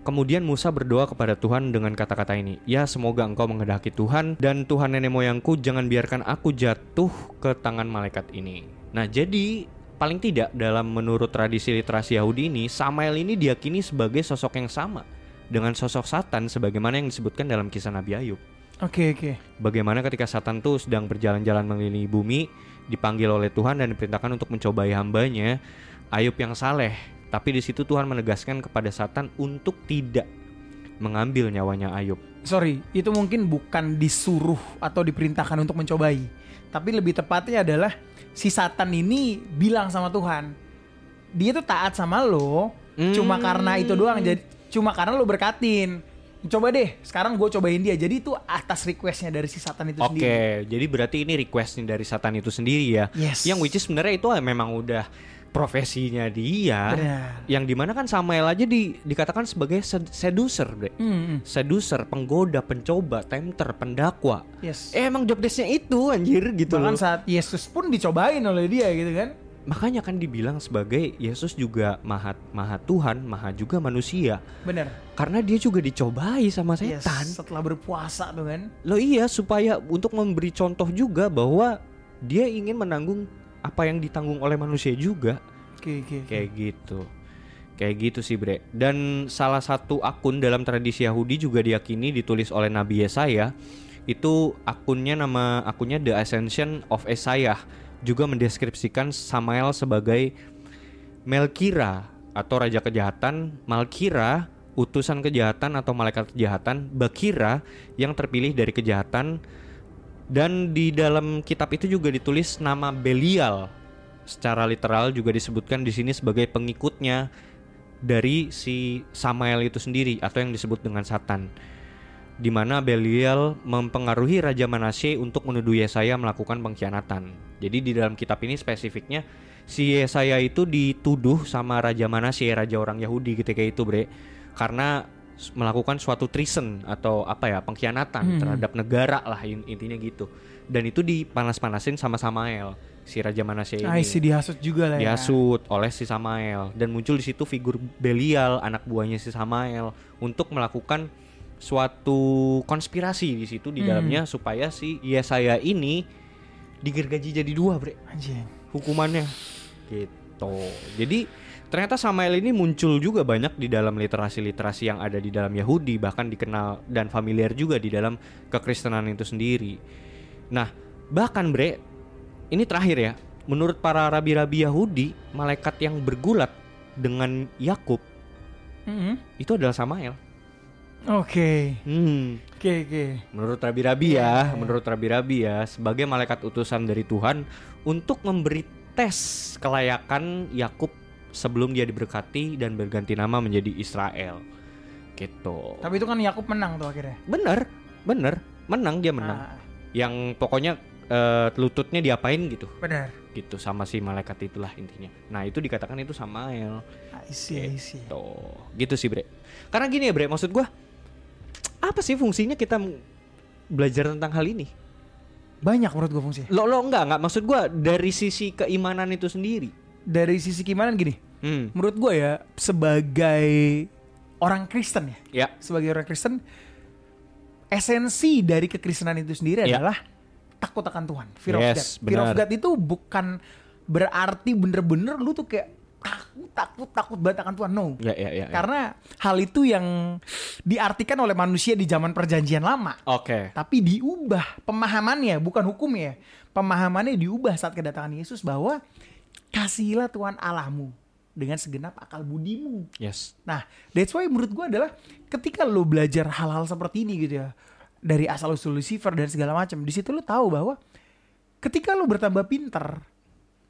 Speaker 3: Kemudian Musa berdoa kepada Tuhan dengan kata-kata ini, Ya semoga engkau menghendaki Tuhan dan Tuhan nenek moyangku jangan biarkan aku jatuh ke tangan malaikat ini. Nah jadi paling tidak dalam menurut tradisi literasi Yahudi ini, Samael ini diyakini sebagai sosok yang sama dengan sosok Satan sebagaimana yang disebutkan dalam kisah Nabi Ayub.
Speaker 2: Oke oke.
Speaker 3: Bagaimana ketika Satan tuh sedang berjalan-jalan mengelilingi bumi, dipanggil oleh Tuhan dan diperintahkan untuk mencobai hambanya, Ayub yang saleh. Tapi di situ Tuhan menegaskan kepada Satan untuk tidak mengambil nyawanya Ayub.
Speaker 2: Sorry, itu mungkin bukan disuruh atau diperintahkan untuk mencobai. Tapi lebih tepatnya adalah si Satan ini bilang sama Tuhan, dia tuh taat sama lo,
Speaker 3: Hmm.
Speaker 2: cuma karena itu doang. Jadi cuma karena lo berkatin. Coba deh, sekarang gue cobain dia. Jadi itu atas requestnya dari si Satan itu
Speaker 3: Oke,
Speaker 2: sendiri.
Speaker 3: jadi berarti ini requestnya dari Satan itu sendiri ya.
Speaker 2: Yes.
Speaker 3: Yang which is sebenarnya itu memang udah profesinya dia.
Speaker 2: Benar.
Speaker 3: Yang di mana kan Samuel aja di, dikatakan sebagai sed- seducer, bre.
Speaker 2: Hmm, hmm.
Speaker 3: Seducer, penggoda, pencoba, tempter, pendakwa.
Speaker 2: Yes.
Speaker 3: Eh, emang job desk-nya itu anjir gitu
Speaker 2: Bahkan
Speaker 3: loh.
Speaker 2: saat Yesus pun dicobain oleh dia gitu kan.
Speaker 3: Makanya kan dibilang sebagai Yesus juga maha maha Tuhan, maha juga manusia.
Speaker 2: Bener.
Speaker 3: Karena dia juga dicobai sama
Speaker 2: Yes,
Speaker 3: setan.
Speaker 2: setelah berpuasa tuh kan.
Speaker 3: Loh iya supaya untuk memberi contoh juga bahwa dia ingin menanggung apa yang ditanggung oleh manusia juga
Speaker 2: Oke, oke. oke.
Speaker 3: kayak gitu. Kayak gitu sih bre. Dan salah satu akun dalam tradisi Yahudi juga diyakini ditulis oleh Nabi Yesaya. Itu akunnya nama akunnya The Ascension of Isaiah juga mendeskripsikan Samael sebagai Melkira atau raja kejahatan, Malkira utusan kejahatan atau malaikat kejahatan, Bakira yang terpilih dari kejahatan dan di dalam kitab itu juga ditulis nama Belial. Secara literal juga disebutkan di sini sebagai pengikutnya dari si Samael itu sendiri atau yang disebut dengan Satan. Di mana Belial mempengaruhi Raja Manasye untuk menuduh Yesaya melakukan pengkhianatan. Jadi di dalam kitab ini spesifiknya si Yesaya itu dituduh sama Raja Manasye, raja orang Yahudi ketika itu, Bre. Karena melakukan suatu treason atau apa ya, pengkhianatan terhadap negara lah in- intinya gitu. Dan itu dipanas-panasin sama Samael, si Raja Manasye ini
Speaker 2: Ah, isi dihasut juga lah ya.
Speaker 3: dihasut oleh si Samael dan muncul di situ figur Belial anak buahnya si Samael untuk melakukan suatu konspirasi di situ di
Speaker 2: Hmm.
Speaker 3: dalamnya supaya si Yesaya ini digergaji jadi dua bre
Speaker 2: Anjing.
Speaker 3: hukumannya gitu jadi ternyata Samael ini muncul juga banyak di dalam literasi-literasi yang ada di dalam Yahudi bahkan dikenal dan familiar juga di dalam kekristenan itu sendiri nah bahkan bre ini terakhir ya menurut para rabi-rabi Yahudi malaikat yang bergulat dengan Yakub
Speaker 2: Mm-mm.
Speaker 3: itu adalah Samael
Speaker 2: Oke.
Speaker 3: hmm
Speaker 2: Oke, oke.
Speaker 3: Menurut rabi-rabi ya,
Speaker 2: iya.
Speaker 3: menurut rabi-rabi ya, sebagai malaikat utusan dari Tuhan untuk memberi tes kelayakan Yakub sebelum dia diberkati dan berganti nama menjadi Israel. Gitu.
Speaker 2: Tapi itu kan Yakub menang tuh akhirnya.
Speaker 3: Bener, bener, menang dia menang.
Speaker 2: Ah,
Speaker 3: Yang pokoknya eh, lututnya diapain gitu,
Speaker 2: benar.
Speaker 3: gitu sama si malaikat itulah intinya. Nah itu dikatakan itu Samael.
Speaker 2: I see, I see.
Speaker 3: Tuh, gitu sih bre. Karena gini ya bre, maksud gua apa sih fungsinya kita belajar tentang hal ini?
Speaker 2: Banyak menurut gue fungsi.
Speaker 3: Lo lo enggak enggak maksud gua dari sisi keimanan itu sendiri.
Speaker 2: Dari sisi gimana gini?
Speaker 3: Hmm.
Speaker 2: Menurut gue ya sebagai orang Kristen ya,
Speaker 3: Ya.
Speaker 2: sebagai orang Kristen esensi dari kekristenan itu sendiri
Speaker 3: Ya.
Speaker 2: adalah takut akan Tuhan, fear of
Speaker 3: Yes,
Speaker 2: God. Fear of
Speaker 3: benar.
Speaker 2: God itu bukan berarti bener-bener lu tuh kayak takut takut takut banget akan Tuhan. No.
Speaker 3: Ya ya ya. ya.
Speaker 2: Karena hal itu yang diartikan oleh manusia di zaman perjanjian lama.
Speaker 3: Oke.
Speaker 2: Tapi diubah pemahamannya, bukan hukumnya. Pemahamannya diubah saat kedatangan Yesus bahwa kasihilah Tuhan Allahmu dengan segenap akal budimu.
Speaker 3: Yes.
Speaker 2: Nah, that's why menurut gua adalah ketika lo belajar hal-hal seperti ini gitu ya, dari asal usul Lucifer dan segala macam, di situ lo tahu bahwa ketika lo bertambah pinter,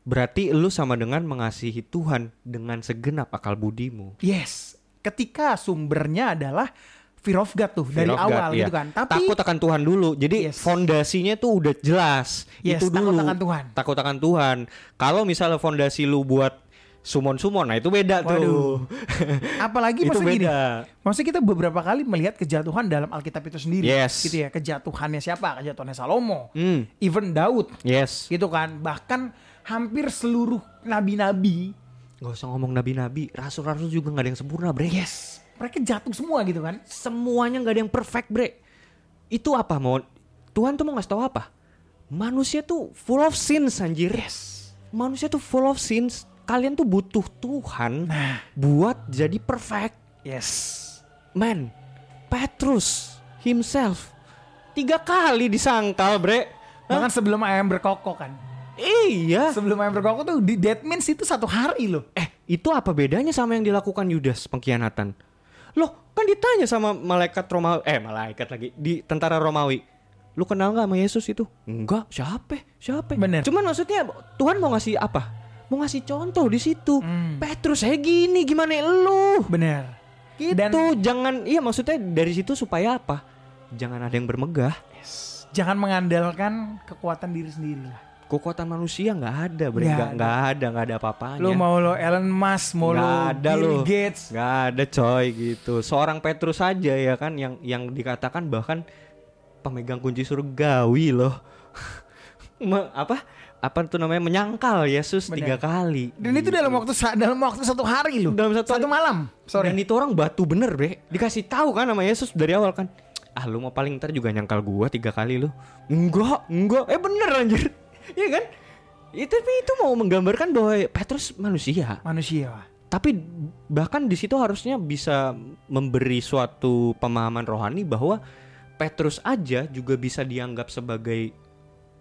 Speaker 3: Berarti lu sama dengan mengasihi Tuhan dengan segenap akal budimu.
Speaker 2: yes, ketika sumbernya adalah fear of God tuh
Speaker 3: Fear
Speaker 2: dari
Speaker 3: of God,
Speaker 2: awal
Speaker 3: iya.
Speaker 2: gitu kan. Tapi
Speaker 3: takut akan Tuhan dulu. Jadi
Speaker 2: Yes.
Speaker 3: fondasinya tuh udah jelas.
Speaker 2: Yes,
Speaker 3: itu
Speaker 2: takut
Speaker 3: dulu.
Speaker 2: akan Tuhan.
Speaker 3: Takut akan Tuhan. Kalau misalnya fondasi lu buat sumon-sumon, nah itu beda
Speaker 2: Waduh.
Speaker 3: tuh. (laughs)
Speaker 2: apalagi
Speaker 3: itu
Speaker 2: maksudnya gini,
Speaker 3: beda.
Speaker 2: Maksudnya kita beberapa kali melihat kejatuhan dalam Alkitab itu sendiri.
Speaker 3: Yes.
Speaker 2: Gitu ya, kejatuhannya siapa? Kejatuhannya Salomo.
Speaker 3: Hmm.
Speaker 2: Even Daud.
Speaker 3: Yes.
Speaker 2: Gitu kan. Bahkan hampir seluruh nabi-nabi.
Speaker 3: Gak usah ngomong nabi-nabi, rasul-rasul juga gak ada yang sempurna, bre.
Speaker 2: Yes. Mereka jatuh semua gitu kan.
Speaker 3: Semuanya gak ada yang perfect, bre. Itu apa mau? Tuhan tuh mau ngasih tahu apa? Manusia tuh full of sins, anjir.
Speaker 2: Yes.
Speaker 3: Manusia tuh full of sins. Kalian tuh butuh Tuhan
Speaker 2: Nah.
Speaker 3: buat jadi perfect.
Speaker 2: Yes.
Speaker 3: Man, Petrus himself tiga kali disangkal, bre.
Speaker 2: Bahkan sebelum ayam berkokok kan.
Speaker 3: Iya.
Speaker 2: Sebelum ayam berkokok tuh di that means itu satu hari loh.
Speaker 3: Eh, itu apa bedanya sama yang dilakukan Yudas pengkhianatan? Loh, kan ditanya sama malaikat Romawi, eh malaikat lagi di tentara Romawi. Lu kenal nggak sama Yesus itu? Enggak, siapa? Siapa?
Speaker 2: Bener.
Speaker 3: Cuman maksudnya Tuhan mau ngasih apa? Mau ngasih contoh di situ.
Speaker 2: Hmm.
Speaker 3: Petrus saya gini, gimana lu?
Speaker 2: Bener.
Speaker 3: Gitu,
Speaker 2: Dan-
Speaker 3: jangan iya maksudnya dari situ supaya apa? Jangan ada yang bermegah.
Speaker 2: Jangan mengandalkan kekuatan diri sendiri lah.
Speaker 3: Kekuatan manusia nggak ada, bre.
Speaker 2: Nggak
Speaker 3: Nggak
Speaker 2: ada.
Speaker 3: nggak ada, nggak ada apa-apanya.
Speaker 2: Lu mau lo Elon Musk, mau lo
Speaker 3: Nggak ada
Speaker 2: Bill
Speaker 3: lu.
Speaker 2: Gates.
Speaker 3: Nggak ada coy gitu. Seorang Petrus saja ya kan yang yang dikatakan bahkan pemegang kunci surgawi loh. (laughs) Me- apa? Apa tuh namanya menyangkal Yesus
Speaker 2: Benar.
Speaker 3: tiga kali.
Speaker 2: Dan itu dalam waktu sa- dalam waktu satu hari loh.
Speaker 3: Dalam satu hari.
Speaker 2: malam. Sorry.
Speaker 3: Dan itu orang batu bener bre Dikasih tahu kan sama Yesus dari awal kan Ah lu mau paling ntar juga nyangkal gua tiga kali lu Enggak, enggak Eh bener anjir Iya kan itu, Tapi itu mau menggambarkan bahwa Petrus manusia
Speaker 2: Manusia.
Speaker 3: Tapi bahkan di situ harusnya bisa memberi suatu pemahaman rohani bahwa Petrus aja juga bisa dianggap sebagai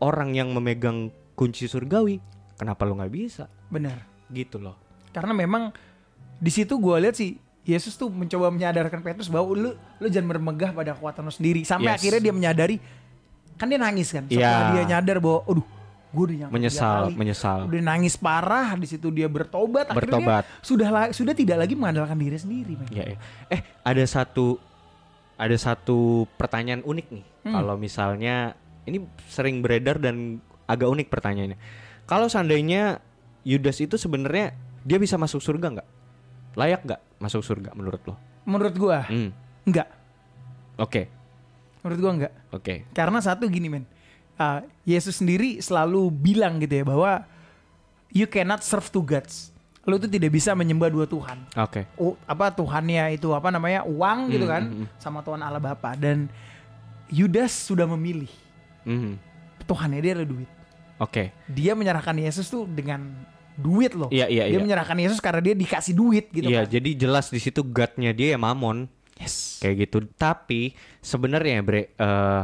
Speaker 3: orang yang memegang kunci surgawi Kenapa lu nggak bisa?
Speaker 2: Benar.
Speaker 3: Gitu loh
Speaker 2: Karena memang di situ gue lihat sih Yesus tuh mencoba menyadarkan Petrus bahwa lu lu jangan bermegah pada kekuatan lu sendiri. Sampai
Speaker 3: Yes.
Speaker 2: akhirnya dia menyadari kan dia nangis kan. Setelah
Speaker 3: Iya.
Speaker 2: dia nyadar bahwa aduh gue udah
Speaker 3: Menyesal,
Speaker 2: kali.
Speaker 3: menyesal
Speaker 2: Udah nangis parah di situ dia bertobat.
Speaker 3: Bertobat.
Speaker 2: Akhirnya sudah sudah tidak lagi mengandalkan diri sendiri.
Speaker 3: Iya, iya. Eh, ada satu ada satu pertanyaan unik nih.
Speaker 2: Hmm.
Speaker 3: Kalau misalnya ini sering beredar dan agak unik pertanyaannya. Kalau seandainya Yudas itu sebenarnya dia bisa masuk surga nggak? Layak nggak masuk surga menurut lo?
Speaker 2: Menurut gue
Speaker 3: Hmm.
Speaker 2: enggak.
Speaker 3: Oke,
Speaker 2: Menurut gue enggak.
Speaker 3: oke.
Speaker 2: Karena satu gini men, Uh, Yesus sendiri selalu bilang gitu ya bahwa you cannot serve two gods. Lu tuh tidak bisa menyembah dua Tuhan.
Speaker 3: Oke.
Speaker 2: Oh, apa Tuhannya itu apa namanya uang gitu
Speaker 3: Hmm,
Speaker 2: kan,
Speaker 3: hmm, hmm.
Speaker 2: sama Tuhan Allah Bapa dan Yudas sudah memilih
Speaker 3: Mhm.
Speaker 2: Tuhannya dia adalah duit.
Speaker 3: Oke.
Speaker 2: Dia menyerahkan Yesus tuh dengan duit loh.
Speaker 3: Iya, iya,
Speaker 2: dia
Speaker 3: iya.
Speaker 2: menyerahkan Yesus karena dia dikasih duit gitu
Speaker 3: Iya,
Speaker 2: kan.
Speaker 3: jadi jelas di situ God-nya dia ya mamon.
Speaker 2: Yes.
Speaker 3: kayak gitu. Tapi sebenarnya bre, eh,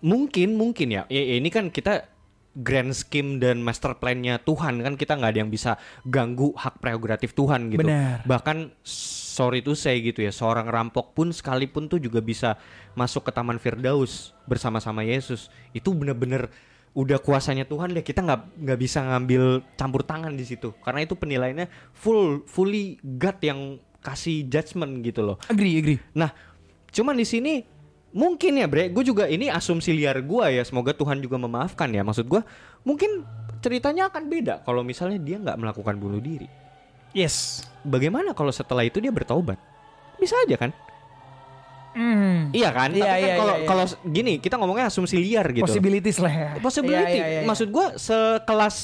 Speaker 3: mungkin mungkin ya, ya, ya ini kan kita grand scheme dan master plan-nya Tuhan kan kita nggak ada yang bisa ganggu hak prerogatif Tuhan gitu.
Speaker 2: Benar.
Speaker 3: Bahkan sorry itu saya gitu ya, seorang rampok pun sekalipun tuh juga bisa masuk ke Taman Firdaus bersama-sama Yesus. Itu bener-bener udah kuasanya Tuhan deh. Kita nggak nggak bisa ngambil campur tangan di situ karena itu penilaiannya full fully God yang kasih judgment gitu loh.
Speaker 2: Agree, agree.
Speaker 3: Nah, cuman di sini mungkin ya, Bre, gue juga ini asumsi liar gue ya. Semoga Tuhan juga memaafkan ya. Maksud gue, mungkin ceritanya akan beda kalau misalnya dia nggak melakukan bunuh diri.
Speaker 2: Yes.
Speaker 3: Bagaimana kalau setelah itu dia bertobat? Bisa aja kan?
Speaker 2: Hmm.
Speaker 3: Iya kan?
Speaker 2: Iya,
Speaker 3: Tapi kan
Speaker 2: iya,
Speaker 3: kalau
Speaker 2: iya, iya.
Speaker 3: kalau gini kita ngomongnya asumsi liar gitu.
Speaker 2: Possibilities lah ya.
Speaker 3: Possibility.
Speaker 2: Iya, iya, iya.
Speaker 3: Maksud gue sekelas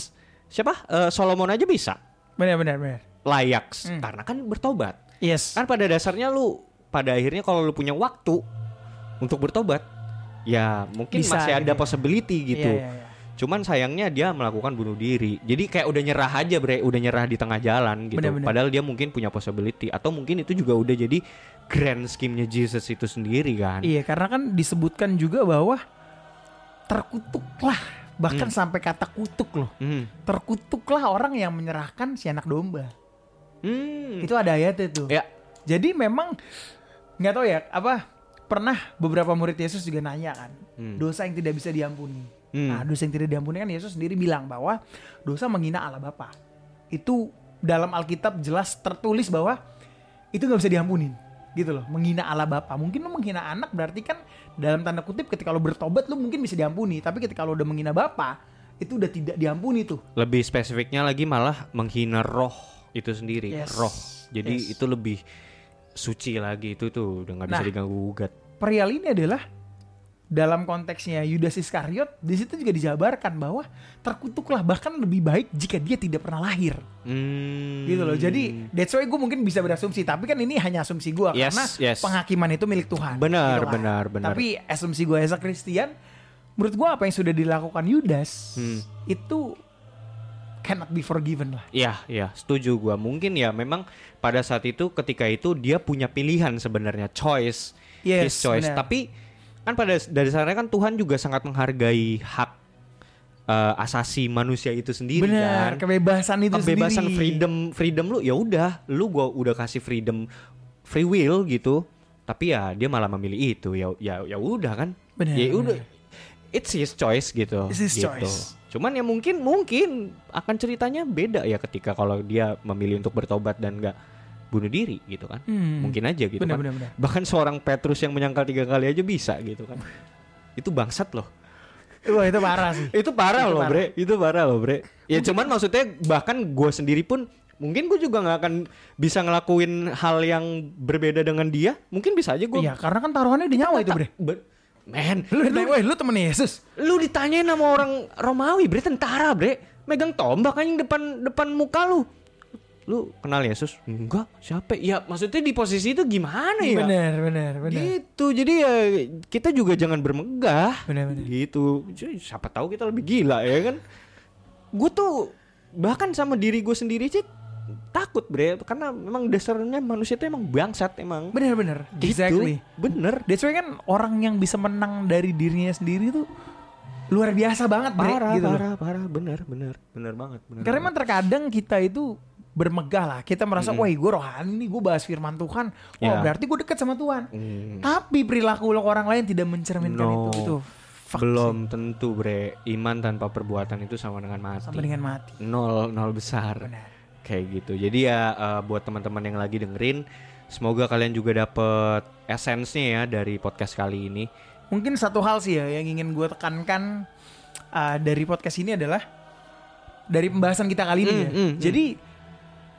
Speaker 3: siapa? Eh, Solomon aja bisa
Speaker 2: benar benar benar.
Speaker 3: layak
Speaker 2: Hmm.
Speaker 3: karena kan bertobat.
Speaker 2: Yes.
Speaker 3: Kan pada dasarnya lu pada akhirnya kalau lu punya waktu untuk bertobat, ya mungkin
Speaker 2: Bisa
Speaker 3: masih
Speaker 2: gitu
Speaker 3: ada
Speaker 2: ya.
Speaker 3: possibility gitu.
Speaker 2: Iya, iya, iya.
Speaker 3: Cuman sayangnya dia melakukan bunuh diri. Jadi kayak udah nyerah aja bre, udah nyerah di tengah jalan gitu.
Speaker 2: Bener-bener.
Speaker 3: Padahal dia mungkin punya possibility atau mungkin itu juga udah jadi grand scheme-nya Jesus itu sendiri kan.
Speaker 2: Iya, karena kan disebutkan juga bahwa terkutuklah bahkan
Speaker 3: Hmm.
Speaker 2: sampai kata kutuk loh.
Speaker 3: Hmm.
Speaker 2: Terkutuklah orang yang menyerahkan si anak domba.
Speaker 3: Hmm.
Speaker 2: Itu ada ayatnya tuh.
Speaker 3: Ya.
Speaker 2: Jadi memang nggak tahu ya apa pernah beberapa murid Yesus juga nanya kan
Speaker 3: Hmm.
Speaker 2: dosa yang tidak bisa diampuni.
Speaker 3: Hmm.
Speaker 2: Nah dosa yang tidak diampuni kan Yesus sendiri bilang bahwa dosa menghina Allah Bapa. Itu dalam Alkitab jelas tertulis bahwa itu nggak bisa diampunin gitu loh menghina Allah Bapa mungkin lu menghina anak berarti kan dalam tanda kutip ketika lo bertobat lu mungkin bisa diampuni tapi ketika lo udah menghina Bapa itu udah tidak diampuni tuh
Speaker 3: Lebih spesifiknya lagi malah menghina roh itu sendiri,
Speaker 2: Yes.
Speaker 3: roh. Jadi
Speaker 2: Yes.
Speaker 3: itu lebih suci lagi itu tuh udah nggak bisa
Speaker 2: Nah.
Speaker 3: diganggu gugat.
Speaker 2: perihal ini adalah dalam konteksnya Yudas Iskariot di situ juga dijabarkan bahwa terkutuklah bahkan lebih baik jika dia tidak pernah lahir
Speaker 3: Hmm.
Speaker 2: gitu loh jadi that's why gue mungkin bisa berasumsi tapi kan ini hanya asumsi gue
Speaker 3: Yes,
Speaker 2: karena
Speaker 3: yes.
Speaker 2: penghakiman itu milik Tuhan
Speaker 3: Benar,
Speaker 2: gitu
Speaker 3: benar, benar.
Speaker 2: tapi asumsi gue as a Christian menurut gue apa yang sudah dilakukan Yudas
Speaker 3: Hmm.
Speaker 2: itu cannot be forgiven lah
Speaker 3: Iya, iya, setuju gua. Mungkin ya memang pada saat itu ketika itu dia punya pilihan sebenarnya, choice,
Speaker 2: Yes,
Speaker 3: his choice.
Speaker 2: benar.
Speaker 3: Tapi kan pada dari sana kan Tuhan juga sangat menghargai hak eh, asasi manusia itu sendiri
Speaker 2: benar
Speaker 3: kan.
Speaker 2: kebebasan itu
Speaker 3: Kebebasan
Speaker 2: sendiri
Speaker 3: freedom freedom lu ya udah, lu gua udah kasih freedom free will gitu. Tapi ya dia malah memilih itu. Ya ya ya udah kan.
Speaker 2: Benar,
Speaker 3: Ya udah. It's his choice gitu.
Speaker 2: It's his
Speaker 3: gitu.
Speaker 2: choice.
Speaker 3: Cuman ya mungkin mungkin akan ceritanya beda ya ketika kalau dia memilih untuk bertobat dan nggak bunuh diri gitu kan.
Speaker 2: Hmm.
Speaker 3: Mungkin aja gitu
Speaker 2: Bener,
Speaker 3: kan.
Speaker 2: bener, bener.
Speaker 3: Bahkan seorang Petrus yang menyangkal tiga kali aja bisa gitu kan. Itu bangsat loh.
Speaker 2: Wah itu parah sih.
Speaker 3: Itu parah
Speaker 2: Itu
Speaker 3: loh
Speaker 2: parah.
Speaker 3: bre, itu parah loh bre. Ya cuman maksudnya bahkan gue sendiri pun mungkin gue juga nggak akan bisa ngelakuin hal yang berbeda dengan dia. Mungkin bisa aja gue.
Speaker 2: Iya karena kan taruhannya di nyawa itu bre.
Speaker 3: Men,
Speaker 2: Lu ditanya, weh lu temen Yesus.
Speaker 3: lu ditanyain sama orang Romawi bre tentara bre. Megang tombak anjing depan depan muka lu. Lu kenal Yesus? Enggak. Siapa? Ya maksudnya di posisi itu gimana ya?
Speaker 2: Bener bener bener.
Speaker 3: gitu. Jadi ya kita juga jangan bermegah.
Speaker 2: Bener, bener.
Speaker 3: gitu. Siapa tahu kita lebih gila ya kan? Gue tuh bahkan sama diri gue sendiri sih takut bre karena memang dasarnya manusia itu emang bangsat emang
Speaker 2: Bener bener.
Speaker 3: Gitu.
Speaker 2: Exactly.
Speaker 3: bener
Speaker 2: That's why kan orang yang bisa menang dari dirinya sendiri tuh luar biasa banget bre,
Speaker 3: parah
Speaker 2: gitu loh.
Speaker 3: parah parah bener bener bener banget bener
Speaker 2: Karena emang terkadang kita itu bermegah lah. Kita merasa, wah gue rohani nih, gue bahas firman Tuhan. Wah
Speaker 3: Ya.
Speaker 2: berarti gue dekat sama Tuhan.
Speaker 3: Hmm.
Speaker 2: Tapi perilaku orang lain tidak mencerminkan
Speaker 3: No.
Speaker 2: itu. Itu fuck
Speaker 3: belum tentu bre iman tanpa perbuatan itu sama dengan mati
Speaker 2: sih. sama dengan mati.
Speaker 3: nol nol besar
Speaker 2: Benar.
Speaker 3: Kayak gitu jadi ya eh, buat teman-teman yang lagi dengerin semoga kalian juga dapet esensnya ya dari podcast kali ini
Speaker 2: Mungkin satu hal sih ya yang ingin gue tekankan uh, dari podcast ini adalah dari pembahasan kita kali ini
Speaker 3: Hmm,
Speaker 2: ya.
Speaker 3: hmm,
Speaker 2: Jadi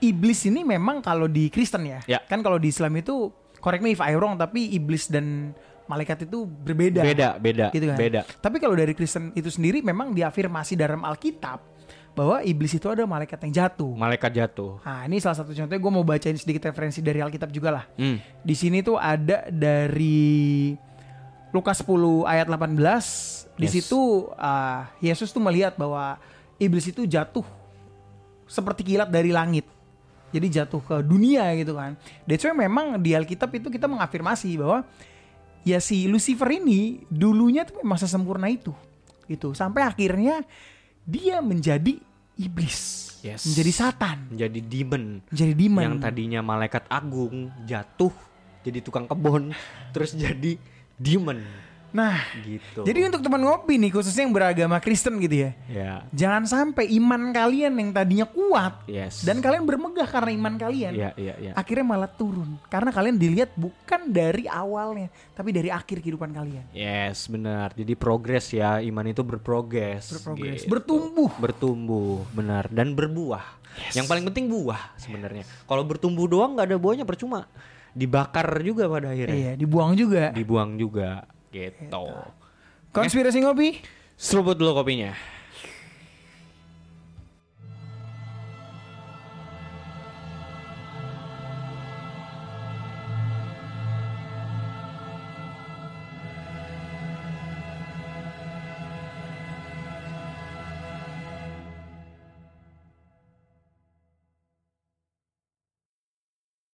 Speaker 2: iblis ini memang kalau di Kristen ya,
Speaker 3: Ya.
Speaker 2: kan kalau di Islam itu correct me if I wrong tapi iblis dan malaikat itu berbeda.
Speaker 3: beda beda
Speaker 2: gitu kan.
Speaker 3: beda
Speaker 2: Tapi kalau dari Kristen itu sendiri memang diafirmasi dalam Alkitab bahwa iblis itu ada malaikat yang jatuh.
Speaker 3: malaikat jatuh
Speaker 2: Nah, ini salah satu contohnya gue mau bacain sedikit referensi dari Alkitab juga lah.
Speaker 3: Hmm.
Speaker 2: Di sini tuh ada dari Lukas 10 ayat 18. Di
Speaker 3: Yes.
Speaker 2: situ ah, Yesus tuh melihat bahwa iblis itu jatuh seperti kilat dari langit. Jadi jatuh ke dunia gitu kan. That's why memang di Alkitab itu kita mengafirmasi bahwa ya si Lucifer ini dulunya tuh memang sesempurna itu. Gitu. Sampai akhirnya dia menjadi iblis.
Speaker 3: Yes.
Speaker 2: Menjadi satan.
Speaker 3: menjadi demon
Speaker 2: Menjadi demon.
Speaker 3: yang tadinya malaikat agung jatuh jadi tukang kebun (laughs) terus jadi demon
Speaker 2: Nah,
Speaker 3: gitu
Speaker 2: Jadi untuk teman ngopi nih khususnya yang beragama Kristen gitu ya.
Speaker 3: ya
Speaker 2: Jangan sampai iman kalian yang tadinya kuat
Speaker 3: yes
Speaker 2: dan kalian bermegah karena iman kalian.
Speaker 3: ya ya ya
Speaker 2: Akhirnya malah turun karena kalian dilihat bukan dari awalnya tapi dari akhir kehidupan kalian.
Speaker 3: Yes, benar. Jadi progres ya, iman itu berprogres.
Speaker 2: Berprogres,
Speaker 3: gitu.
Speaker 2: bertumbuh.
Speaker 3: Bertumbuh, benar. Dan berbuah. Yang paling penting buah sebenarnya. Kalau bertumbuh doang nggak ada buahnya percuma. Dibakar juga pada
Speaker 2: Iya,
Speaker 3: akhirnya.
Speaker 2: dibuang juga.
Speaker 3: Dibuang juga. Gitu.
Speaker 2: Konspirasi ngopi.
Speaker 3: Seruput dulu kopinya.